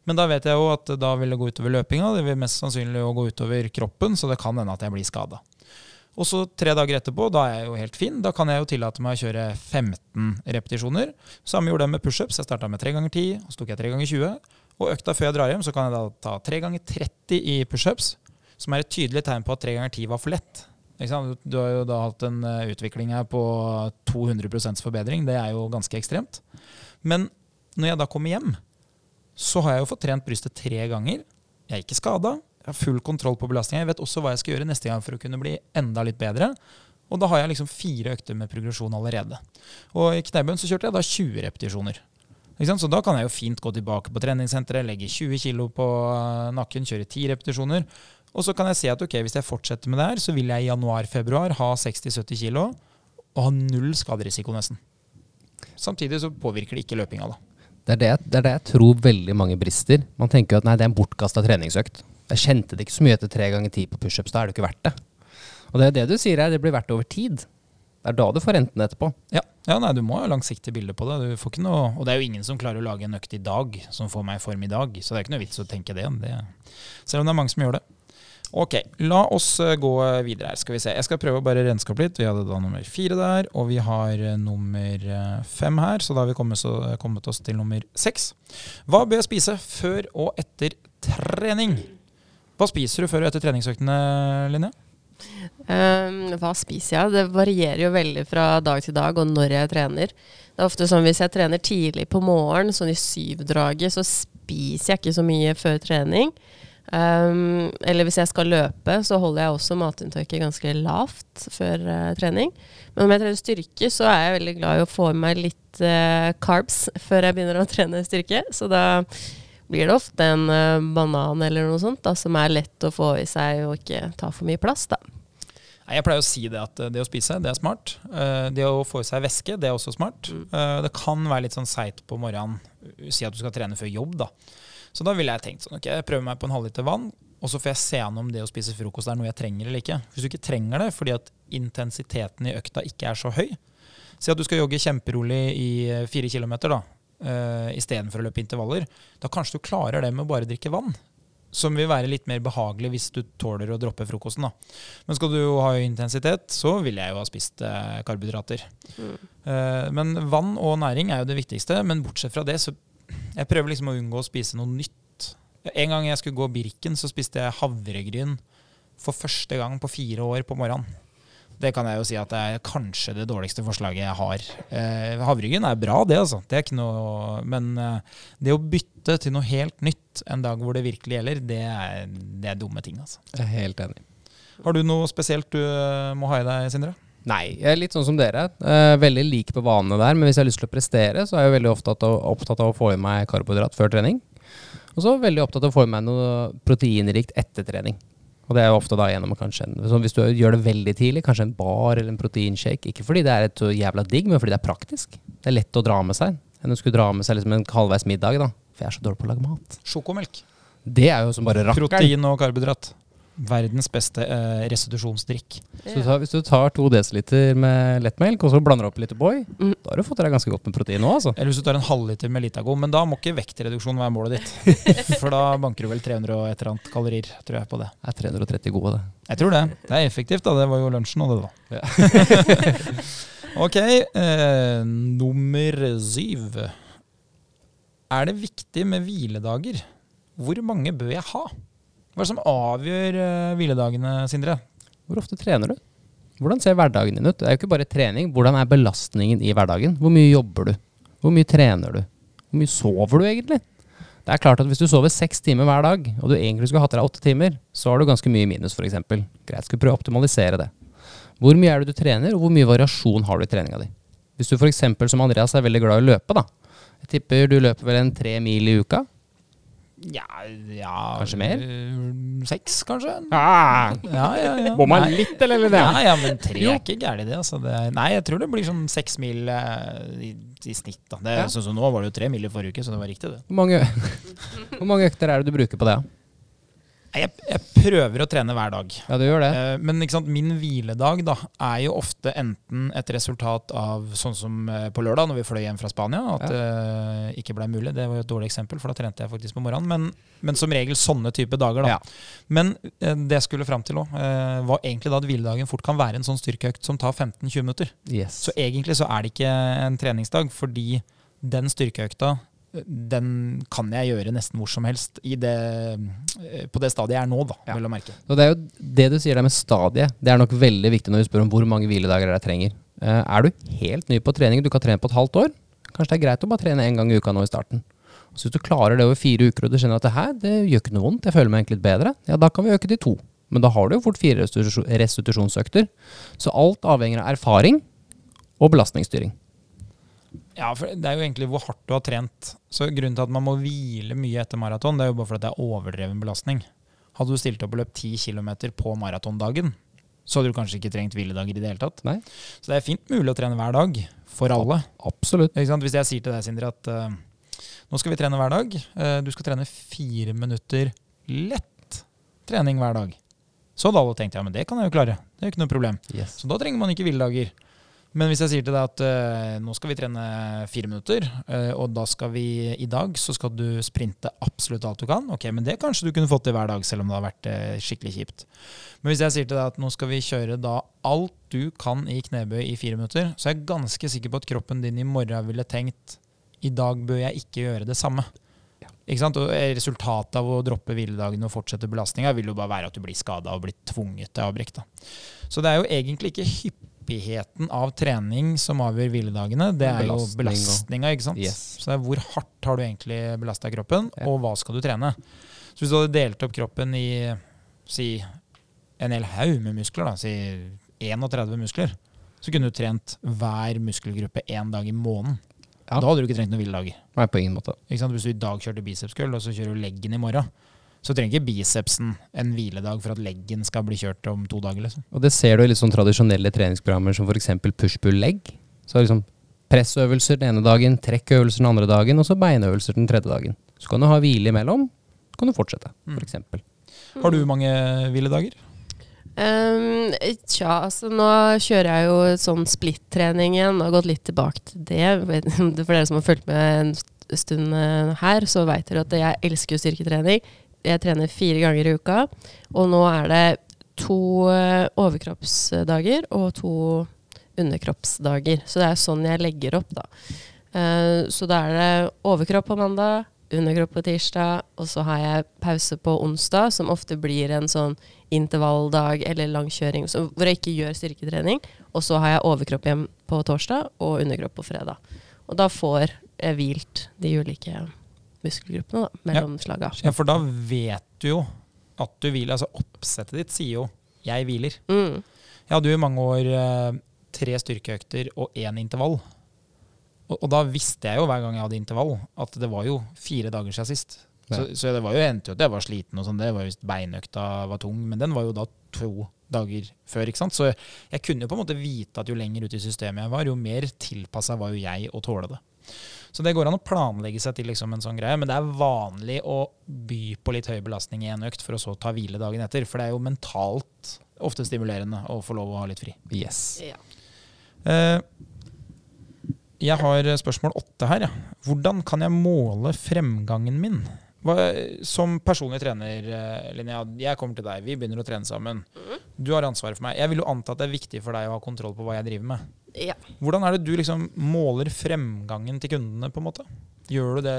Men da vet jeg jo at da vil det gå utover løpinga. Det vil mest sannsynlig gå utover kroppen, så det kan hende at jeg blir skada. Og så tre dager etterpå, da er jeg jo helt fin. Da kan jeg jo tillate meg å kjøre 15 repetisjoner. Samme gjorde jeg med pushups. Jeg starta med 3 ganger 10, og så tok jeg 3 ganger 20. Og økta før jeg drar hjem, så kan jeg da ta 3 ganger 30 i pushups, som er et tydelig tegn på at 3 ganger 10 var for lett. Du har jo da hatt en eh, utvikling her på 200% forbedring. Det er jo ganske ekstremt. Men når jeg da kommer hjem, så har jeg jo fått trent brystet tre ganger. Jeg er ikke skada. Jeg har full kontroll på belastninga. Jeg vet også hva jeg skal gjøre neste gang for å kunne bli enda litt bedre. Og da har jeg liksom fire økter med progresjon allerede. Og i knebøyen så kjørte jeg da 20 repetisjoner. Så da kan jeg jo fint gå tilbake på treningssenteret, legge 20 kg på eh, nakken, kjøre 10 repetisjoner. Og så kan jeg si at ok, hvis jeg fortsetter med det her, så vil jeg i januar-februar ha 60-70 kg og ha null skaderisiko nesten. Samtidig så påvirker det ikke løpinga, da. Det er det, det er det, jeg tror veldig mange brister. Man tenker jo at nei, det er en bortkasta treningsøkt. Jeg kjente det ikke så mye etter tre ganger ti på pushups. Da er det ikke verdt det. Og det er det du sier her, det blir verdt over tid. Det er da du får renten etterpå. Ja, ja nei, du må ha langsiktig bilde på det. Noe, og det er jo ingen som klarer å lage en økt i dag som får meg i form i dag. Så det er ikke noe vits å tenke det. igjen. selv om det er mange som gjør det. Ok, la oss eh, gå videre her. Skal vi se. Jeg skal prøve å bare renske opp litt. Vi hadde da nummer fire der, og vi har eh, nummer eh, fem her. Så da har vi kommet, så, kommet oss til nummer seks. Hva bør jeg spise før og etter trening? Hva spiser du før og etter treningsøktene, Linje? Um, hva spiser jeg? Det varierer jo veldig fra dag til dag og når jeg trener. Det er ofte sånn Hvis jeg trener tidlig på morgenen, sånn i syvdraget, så spiser jeg ikke så mye før trening. Um, eller hvis jeg skal løpe, så holder jeg også matinntaket ganske lavt før uh, trening. Men om jeg trener styrke, så er jeg veldig glad i å få i meg litt uh, carbs før jeg begynner å trene styrke. Så da blir det ofte en uh, banan eller noe sånt da, som er lett å få i seg og ikke ta for mye plass. da. Jeg pleier å si det at det å spise, det er smart. Det å få i seg væske, det er også smart. Mm. Det kan være litt sånn seigt på morgenen. Si at du skal trene før jobb, da. Så da ville jeg tenkt sånn, ok, jeg prøver meg på en halvliter vann, og så får jeg se an om det å spise frokost er noe jeg trenger eller ikke. Hvis du ikke trenger det fordi at intensiteten i økta ikke er så høy, si at du skal jogge kjemperolig i fire kilometer, da uh, istedenfor å løpe intervaller, da kanskje du klarer det med å bare drikke vann. Som vil være litt mer behagelig hvis du tåler å droppe frokosten. Da. Men skal du ha høy intensitet, så vil jeg jo ha spist uh, karbohydrater. Mm. Uh, men vann og næring er jo det viktigste. Men bortsett fra det, så jeg prøver liksom å unngå å spise noe nytt. En gang jeg skulle gå Birken, så spiste jeg havregryn for første gang på fire år på morgenen. Det kan jeg jo si at det er kanskje det dårligste forslaget jeg har. Eh, havregryn er bra, det, altså. Det er ikke noe, men eh, det å bytte til noe helt nytt en dag hvor det virkelig gjelder, det er, det er dumme ting. altså. Jeg er helt enig. Har du noe spesielt du eh, må ha i deg, Sindre? Nei, jeg er litt sånn som dere. Eh, veldig lik på vanene der. Men hvis jeg har lyst til å prestere, så er jeg veldig opptatt av, opptatt av å få i meg karbohydrat før trening. Og så veldig opptatt av å få i meg noe proteinrikt etter trening. Og det er jo ofte da gjennom kanskje en, så Hvis du gjør det veldig tidlig, kanskje en bar eller en proteinshake. Ikke fordi det er et jævla digg, men fordi det er praktisk. Det er lett å dra med seg. Enn å skulle dra med seg liksom en halvveis middag, da. For jeg er så dårlig på å lage mat. Sjokomelk. Det er jo som bare rakkeren. Protein og karbohydrat. Verdens beste eh, restitusjonsdrikk. Så du tar, hvis du tar to dl med lettmelk og så blander opp litt Boy, mm. da har du fått deg ganske godt med protein nå. altså. Eller hvis du tar en halvliter med Litago, men da må ikke vektreduksjon være målet ditt. For da banker du vel 300 og et eller annet kalorier, tror jeg på det. Det er 330 gode, det. Jeg tror det. Det er effektivt, da. Det var jo lunsjen og det, da. Ja. ok, eh, nummer syv. Er det viktig med hviledager? Hvor mange bør jeg ha? Hva er det som avgjør uh, hviledagene, Sindre? Hvor ofte trener du? Hvordan ser hverdagen din ut? Det er jo ikke bare trening. Hvordan er belastningen i hverdagen? Hvor mye jobber du? Hvor mye trener du? Hvor mye sover du egentlig? Det er klart at Hvis du sover seks timer hver dag, og du egentlig skulle hatt deg åtte timer, så har du ganske mye minus, f.eks. Greit, skal prøve å optimalisere det. Hvor mye er det du trener, og hvor mye variasjon har du i treninga di? Hvis du f.eks. som Andreas er veldig glad i å løpe, da. Jeg tipper du løper vel en tre mil i uka. Ja, ja Kanskje mer? Seks, kanskje? Ah, Ja, ja, ja. Bomma man litt, eller? eller det? Ja, ja, men tre er ikke gærent, det. Altså. det nei, jeg tror det blir sånn seks mil eh, i, i snitt. Da. Det, Ja. så, så nå var det jo tre mil i forrige uke, så det var riktig, det. Hvor mange, hvor mange økter er det du bruker på det? Nei, Jeg, jeg prøver å trene hver dag. Ja, du gjør det. Eh, Men sant, min hviledag da, er jo ofte enten et resultat av sånn som eh, på lørdag, når vi fløy hjem fra Spania, at det ikke ble mulig. Det var jo et dårlig eksempel, for da trente jeg faktisk på morgenen. Men, men som regel sånne type dager. da. Ja. Men det jeg skulle fram til òg, var egentlig da at hviledagen fort kan være en sånn styrkeøkt som tar 15-20 minutter. Yes. Så egentlig så er det ikke en treningsdag, fordi den styrkeøkta den kan jeg gjøre nesten hvor som helst i det, eh, på det stadiet jeg er nå, da, Ja. vil jeg merke. Og det er jo det du sier der med stadiet. Det er nok veldig viktig når vi spør om hvor mange hviledager jeg trenger. Eh, er du helt ny på trening, du kan trene på et halvt år, kanskje det er greit å bare trene én gang i uka nå i starten. Så hvis du klarer det over fire uker og du kjenner at det her det gjør ikke noe vondt, jeg føler meg egentlig litt bedre, ja da kan vi øke til to. Men da har du jo fort fire restitusjonsøkter. Så alt avhenger av erfaring og belastningsstyring. Ja, for det er jo egentlig hvor hardt du har trent. Så grunnen til at man må hvile mye etter maraton, det er jo bare fordi det er overdreven belastning. Hadde du stilt opp og løpt 10 km på maratondagen, så hadde du kanskje ikke trengt hviledager i det hele tatt. Nei. Så det er fint mulig å trene hver dag, for alle. Absolutt. Hvis jeg sier til deg, Sindre, at uh, nå skal vi trene hver dag. Uh, du skal trene fire minutter lett trening hver dag. Så hadde alle tenkt ja, men det kan jeg jo klare. Det er jo ikke noe problem. Yes. Så da trenger man ikke hviledager. Men hvis jeg sier til deg at uh, nå skal vi trene fire minutter, uh, og da skal vi i dag så skal du sprinte absolutt alt du kan, ok, men det kanskje du kunne fått til hver dag, selv om det har vært uh, skikkelig kjipt. Men hvis jeg sier til deg at nå skal vi kjøre da alt du kan i knebøy i fire minutter, så er jeg ganske sikker på at kroppen din i morgen ville tenkt i dag bør jeg ikke gjøre det samme. Ikke sant? Og Resultatet av å droppe hviledagene og fortsette belastninga vil jo bare være at du blir skada og blir tvunget til avbrekk. da. Så det er jo egentlig ikke hyppigheten av trening som avgjør hviledagene, det er jo belastninga. ikke sant? Yes. Så det er hvor hardt har du egentlig belasta kroppen, Ja. og hva skal du trene. Så hvis du hadde delt opp kroppen i si en hel haug med muskler, da, si 31 muskler, så kunne du trent hver muskelgruppe én dag i måneden. Ja. Da hadde du ikke trengt noen hviledager. Nei, på ingen måte. Ikke sant? Hvis du i dag kjørte bicepskull, og så kjører du leggen i morgen, så trenger ikke bicepsen en hviledag for at leggen skal bli kjørt om to dager. liksom. Og det ser du i litt sånn tradisjonelle treningsprogrammer som f.eks. push-pull-legg. Så er liksom pressøvelser den ene dagen, trekkøvelser den andre dagen, og så beinøvelser den tredje dagen. Så kan du ha hvile imellom, så kan du fortsette, Mm. f.eks. Har du mange hviledager? Um, tja, altså nå kjører jeg jo sånn split-trening igjen, og har gått litt tilbake til det. For dere som har fulgt med en stund eh, her, så vet dere at jeg elsker jo styrketrening. Jeg trener fire ganger i uka, og nå er det to eh, overkroppsdager og to underkroppsdager. Så det er sånn jeg legger opp, da. Eh, så da er det overkropp på mandag, underkropp på tirsdag, og så har jeg pause på onsdag, som ofte blir en sånn intervalldag eller langkjøring hvor jeg ikke gjør styrketrening. Og så har jeg overkropp hjem på torsdag og underkropp på fredag. Og da får jeg hvilt de ulike muskelgruppene da, mellom slaga. Ja, for da vet du jo at du hviler. Altså oppsettet ditt sier jo 'jeg hviler'. Mm. Jeg hadde jo i mange år eh, tre styrkeøkter og én intervall. Og, og da visste jeg jo hver gang jeg hadde intervall, at det var jo fire dager siden sist. Så, Ja. så det var jo endte jo at jeg var sliten og sånn. Det var hvis beinøkta var tung, men den var jo da to dager før. ikke sant? Så jeg kunne jo på en måte vite at jo lenger ute i systemet jeg var, jo mer tilpassa var jo jeg å tåle det. Så det går an å planlegge seg til liksom en sånn greie, men det er vanlig å by på litt høy belastning i en økt for å så ta hvile dagen etter. For det er jo mentalt ofte stimulerende å få lov å ha litt fri. Yes. Ja. Eh, jeg har spørsmål åtte her. Ja. Hvordan kan jeg måle fremgangen min? Som personlig trener, eh, Linnea, jeg kommer til deg. Vi begynner å trene sammen. Du har ansvaret for meg. Jeg vil jo anta at det er viktig for deg å ha kontroll på hva jeg driver med. Ja. Hvordan er det du liksom måler fremgangen til kundene, på en måte? Gjør du det?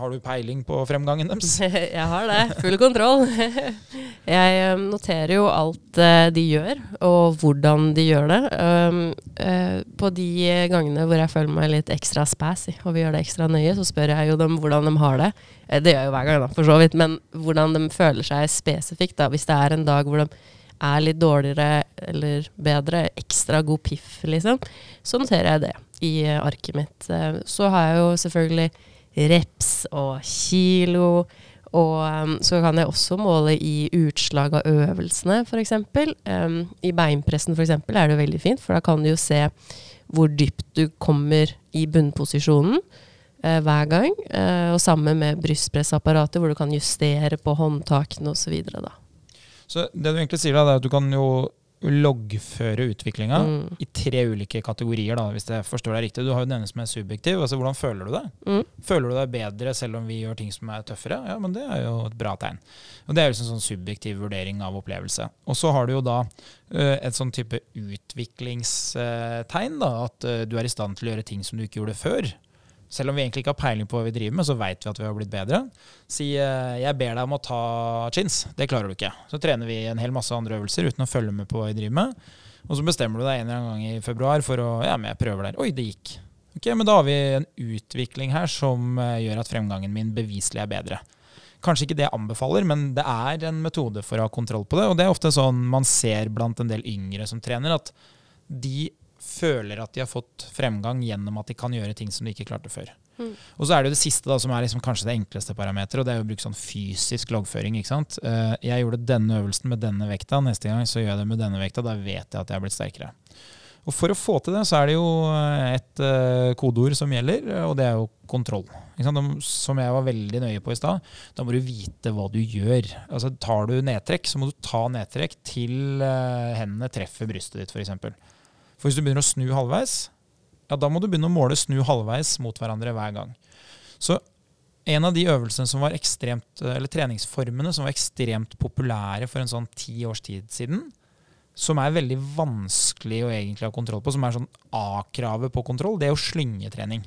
Har du peiling på fremgangen deres? Jeg har det. Full kontroll. Jeg eh, noterer jo alt eh, de gjør, og hvordan de gjør det. Um, eh, på de gangene hvor jeg føler meg litt ekstra spassy, og vi gjør det ekstra nøye, så spør jeg jo dem hvordan de har det. Det gjør jeg jo hver gang, da, for så vidt, men hvordan de føler seg spesifikt. da. Hvis det er en dag hvor de er litt dårligere eller bedre, ekstra god piff, liksom, så noterer jeg det i eh, arket mitt. Eh, Så har jeg jo selvfølgelig reps og kilo Og um, så kan jeg også måle i utslag av øvelsene, f.eks. Um, I beinpressen for eksempel, er det jo veldig fint, for da kan du jo se hvor dypt du kommer i bunnposisjonen hver gang. Og sammen med brystpressapparatet, hvor du kan justere på håndtakene osv. Så det du egentlig sier da, er at du kan jo loggføre utviklinga Mm. i tre ulike kategorier, da, hvis jeg forstår deg riktig. Du har jo denne som er subjektiv. altså Hvordan føler du deg? Mm. Føler du deg bedre selv om vi gjør ting som er tøffere? Ja, men det er jo et bra tegn. Og Det er jo liksom sånn subjektiv vurdering av opplevelse. Og så har du jo da eh, et sånn type utviklingstegn, da, at eh, du er i stand til å gjøre ting som du ikke gjorde før. Selv om vi egentlig ikke har peiling på hva vi driver med, så veit vi at vi har blitt bedre. Si eh, jeg ber deg om å ta chins. Det klarer du ikke. Så trener vi en hel masse andre øvelser uten å følge med på hva vi driver med. Og så bestemmer du deg en eller annen gang i februar for å Ja, men jeg prøver der. Oi, det gikk. Ok, Men da har vi en utvikling her som eh, gjør at fremgangen min beviselig er bedre. Kanskje ikke det jeg anbefaler, men det er en metode for å ha kontroll på det. Og det er ofte sånn man ser blant en del yngre som trener, at de føler at de har fått fremgang gjennom at de kan gjøre ting som de ikke klarte før. Mm. Og så er det jo det siste, da, som er liksom kanskje det enkleste parameteret, og det er jo å bruke sånn fysisk loggføring. ikke sant? Eh, Jeg gjorde denne øvelsen med denne vekta, neste gang så gjør jeg det med denne vekta. Da vet jeg at jeg har blitt sterkere. Og For å få til det, så er det jo et eh, kodeord som gjelder, og det er jo kontroll. Som jeg var veldig nøye på i stad. Da må du vite hva du gjør. Altså Tar du nedtrekk, så må du ta nedtrekk til eh, hendene treffer brystet ditt, f.eks. For, hvis du begynner å snu halvveis, ja, da må du begynne å måle snu halvveis mot hverandre hver gang. Så en av de øvelsene som var ekstremt, eller treningsformene som var ekstremt populære for en sånn ti års tid siden, som er veldig vanskelig å egentlig ha kontroll på, som er sånn A-kravet på kontroll, det er jo slyngetrening.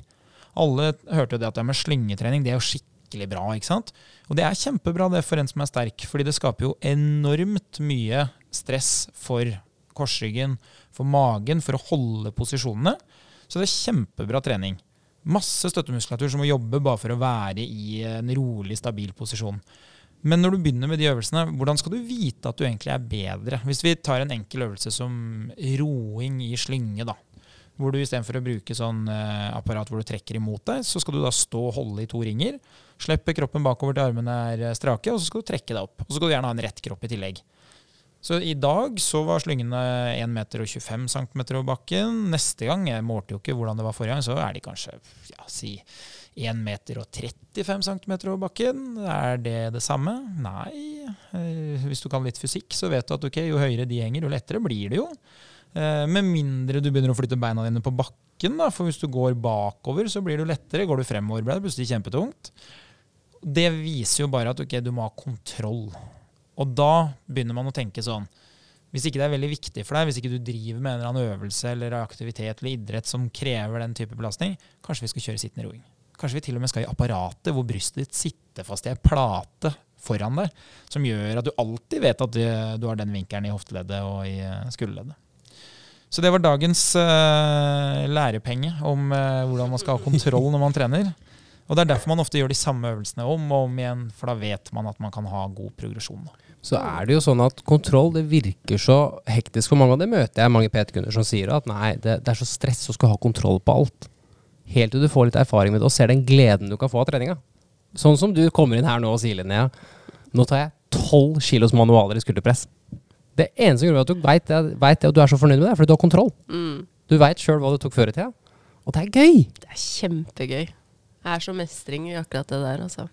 Alle hørte jo det at det med slyngetrening, det er jo skikkelig bra, ikke sant? Og det er kjempebra det for en som er sterk, fordi det skaper jo enormt mye stress for korsryggen, for magen, for å holde posisjonene. Så det er kjempebra trening. Masse støttemuskulatur som må jobbe bare for å være i en rolig, stabil posisjon. Men når du begynner med de øvelsene, hvordan skal du vite at du egentlig er bedre? Hvis vi tar en enkel øvelse som roing i slynge, da. Hvor du istedenfor å bruke sånn eh, apparat hvor du trekker imot deg, så skal du da stå og holde i to ringer. Slippe kroppen bakover til armene er eh, strake, og så skal du trekke deg opp. Og så skal du gjerne ha en rett kropp i tillegg. Så i dag så var slyngene 1 meter og 25 cm over bakken. Neste gang, jeg målte jo ikke hvordan det var forrige gang, så er de kanskje ja, si 1 meter og 35 cm over bakken. Er det det samme? Nei. Eh, Hvis du kan litt fysikk, så vet du at okay, jo høyere de henger, jo lettere blir det jo. Eh, Med mindre du begynner å flytte beina dine på bakken, da. For hvis du går bakover, så blir det lettere. Går du fremover, blir det plutselig kjempetungt. Det viser jo bare at okay, du må ha kontroll. Og da begynner man å tenke sånn Hvis ikke det er veldig viktig for deg, hvis ikke du driver med en eller annen øvelse eller aktivitet eller idrett som krever den type belastning, kanskje vi skal kjøre sittende roing. Kanskje vi til og med skal i apparatet hvor brystet ditt sitter fast i ei plate foran deg, som gjør at du alltid vet at du, har den vinkelen i hofteleddet og i eh, skulderleddet. Så det var dagens uh, lærepenge om uh, hvordan man skal ha kontroll når man trener. Og Det er derfor man ofte gjør de samme øvelsene om og om igjen, for da vet man at man kan ha god progresjon. Da. Så er det jo sånn at kontroll det virker så hektisk for mange, og det møter jeg mange PT-kunder som sier at nei, det, det er så stress å skal ha kontroll på alt. Helt til du får litt erfaring med det og ser den gleden du kan få av treninga. Sånn som du kommer inn her nå og sier, Linnea. Nå tar jeg tolv kilos manualer i skulderpress. Det eneste grunnen til at du veit det, og du er så fornøyd med det, er fordi du har kontroll. Mm. Du veit sjøl hva du tok før i tida. Og det er gøy! Det er kjempegøy. Det er så mestring i akkurat det der, altså.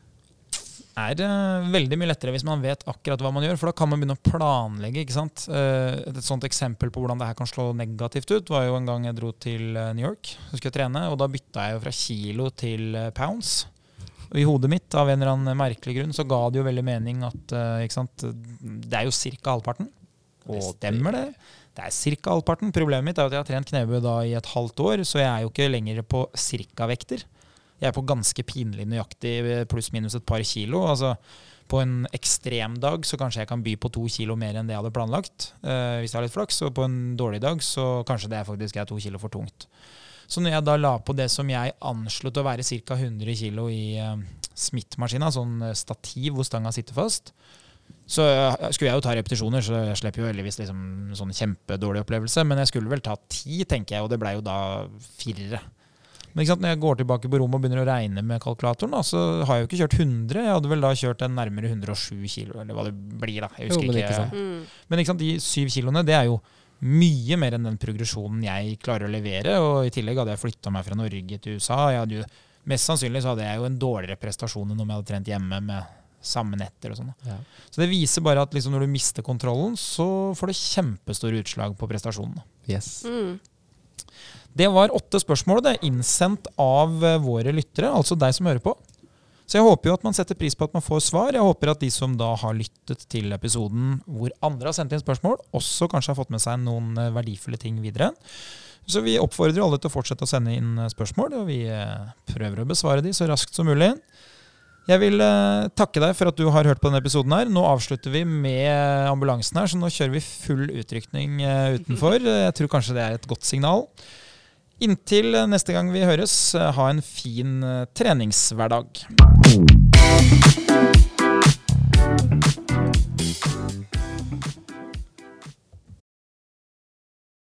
Er eh, veldig mye lettere hvis man vet akkurat hva man gjør, for da kan man begynne å planlegge. ikke sant? Eh, et sånt eksempel på hvordan det her kan slå negativt ut, var jo en gang jeg dro til eh, New York så skulle jeg trene, og da bytta jeg jo fra kilo til pounds. Og i hodet mitt, av en eller annen merkelig grunn, så ga det jo veldig mening at ikke sant? det er jo ca. halvparten. Og det stemmer, det. Det er ca. halvparten. Problemet mitt er at jeg har trent knebøy da i et halvt år, så jeg er jo ikke lenger på cirka-vekter. Jeg er på ganske pinlig nøyaktig pluss-minus et par kilo. Altså, på en ekstrem dag så kanskje jeg kan by på to kilo mer enn det jeg hadde planlagt. eh, hvis jeg har litt flaks. Og på en dårlig dag så kanskje det faktisk er to kilo for tungt. Så når jeg da la på det som jeg anslo å være ca. 100 kilo i uh, Smith-maskina, sånn eh, stativ hvor stanga sitter fast, så eh, skulle jeg jo ta repetisjoner, så jeg slipper jo heldigvis liksom sånn kjempedårlig opplevelse. Men jeg skulle vel ta ti, tenker jeg, og det blei jo da firere. Men ikke sant, når jeg går tilbake på rommet og begynner å regne med kalkulatoren, da, så har jeg jo ikke kjørt 100. Jeg hadde vel da kjørt en nærmere 107 kilo, eller hva det blir. da. Jeg Jo, husker men ikke. ikke. Mm. Men ikke sant, de syv kiloene, det er jo mye mer enn den progresjonen jeg klarer å levere. Og i tillegg hadde jeg flytta meg fra Norge til USA. Jeg hadde jo, mest sannsynlig så hadde jeg jo en dårligere prestasjon enn om jeg hadde trent hjemme med samme netter og sånn. Ja. Så det viser bare at liksom når du mister kontrollen, så får det kjempestore utslag på prestasjonen. Yes. Mm. Det var åtte spørsmål det, innsendt av eh, våre lyttere, altså deg som hører på. Så jeg håper jo at man setter pris på at man får svar. Jeg håper at de som da har lyttet til episoden hvor andre har sendt inn spørsmål, også kanskje har fått med seg noen eh, verdifulle ting videre. Så vi oppfordrer alle til å fortsette å sende inn eh, spørsmål, og vi prøver å besvare de så raskt som mulig. Jeg vil takke deg for at du har hørt på denne episoden. her. Nå avslutter vi med ambulansen her, så nå kjører vi full utrykning utenfor. Jeg tror kanskje det er et godt signal. Inntil neste gang vi høres, eh, ha en fin eh, treningshverdag.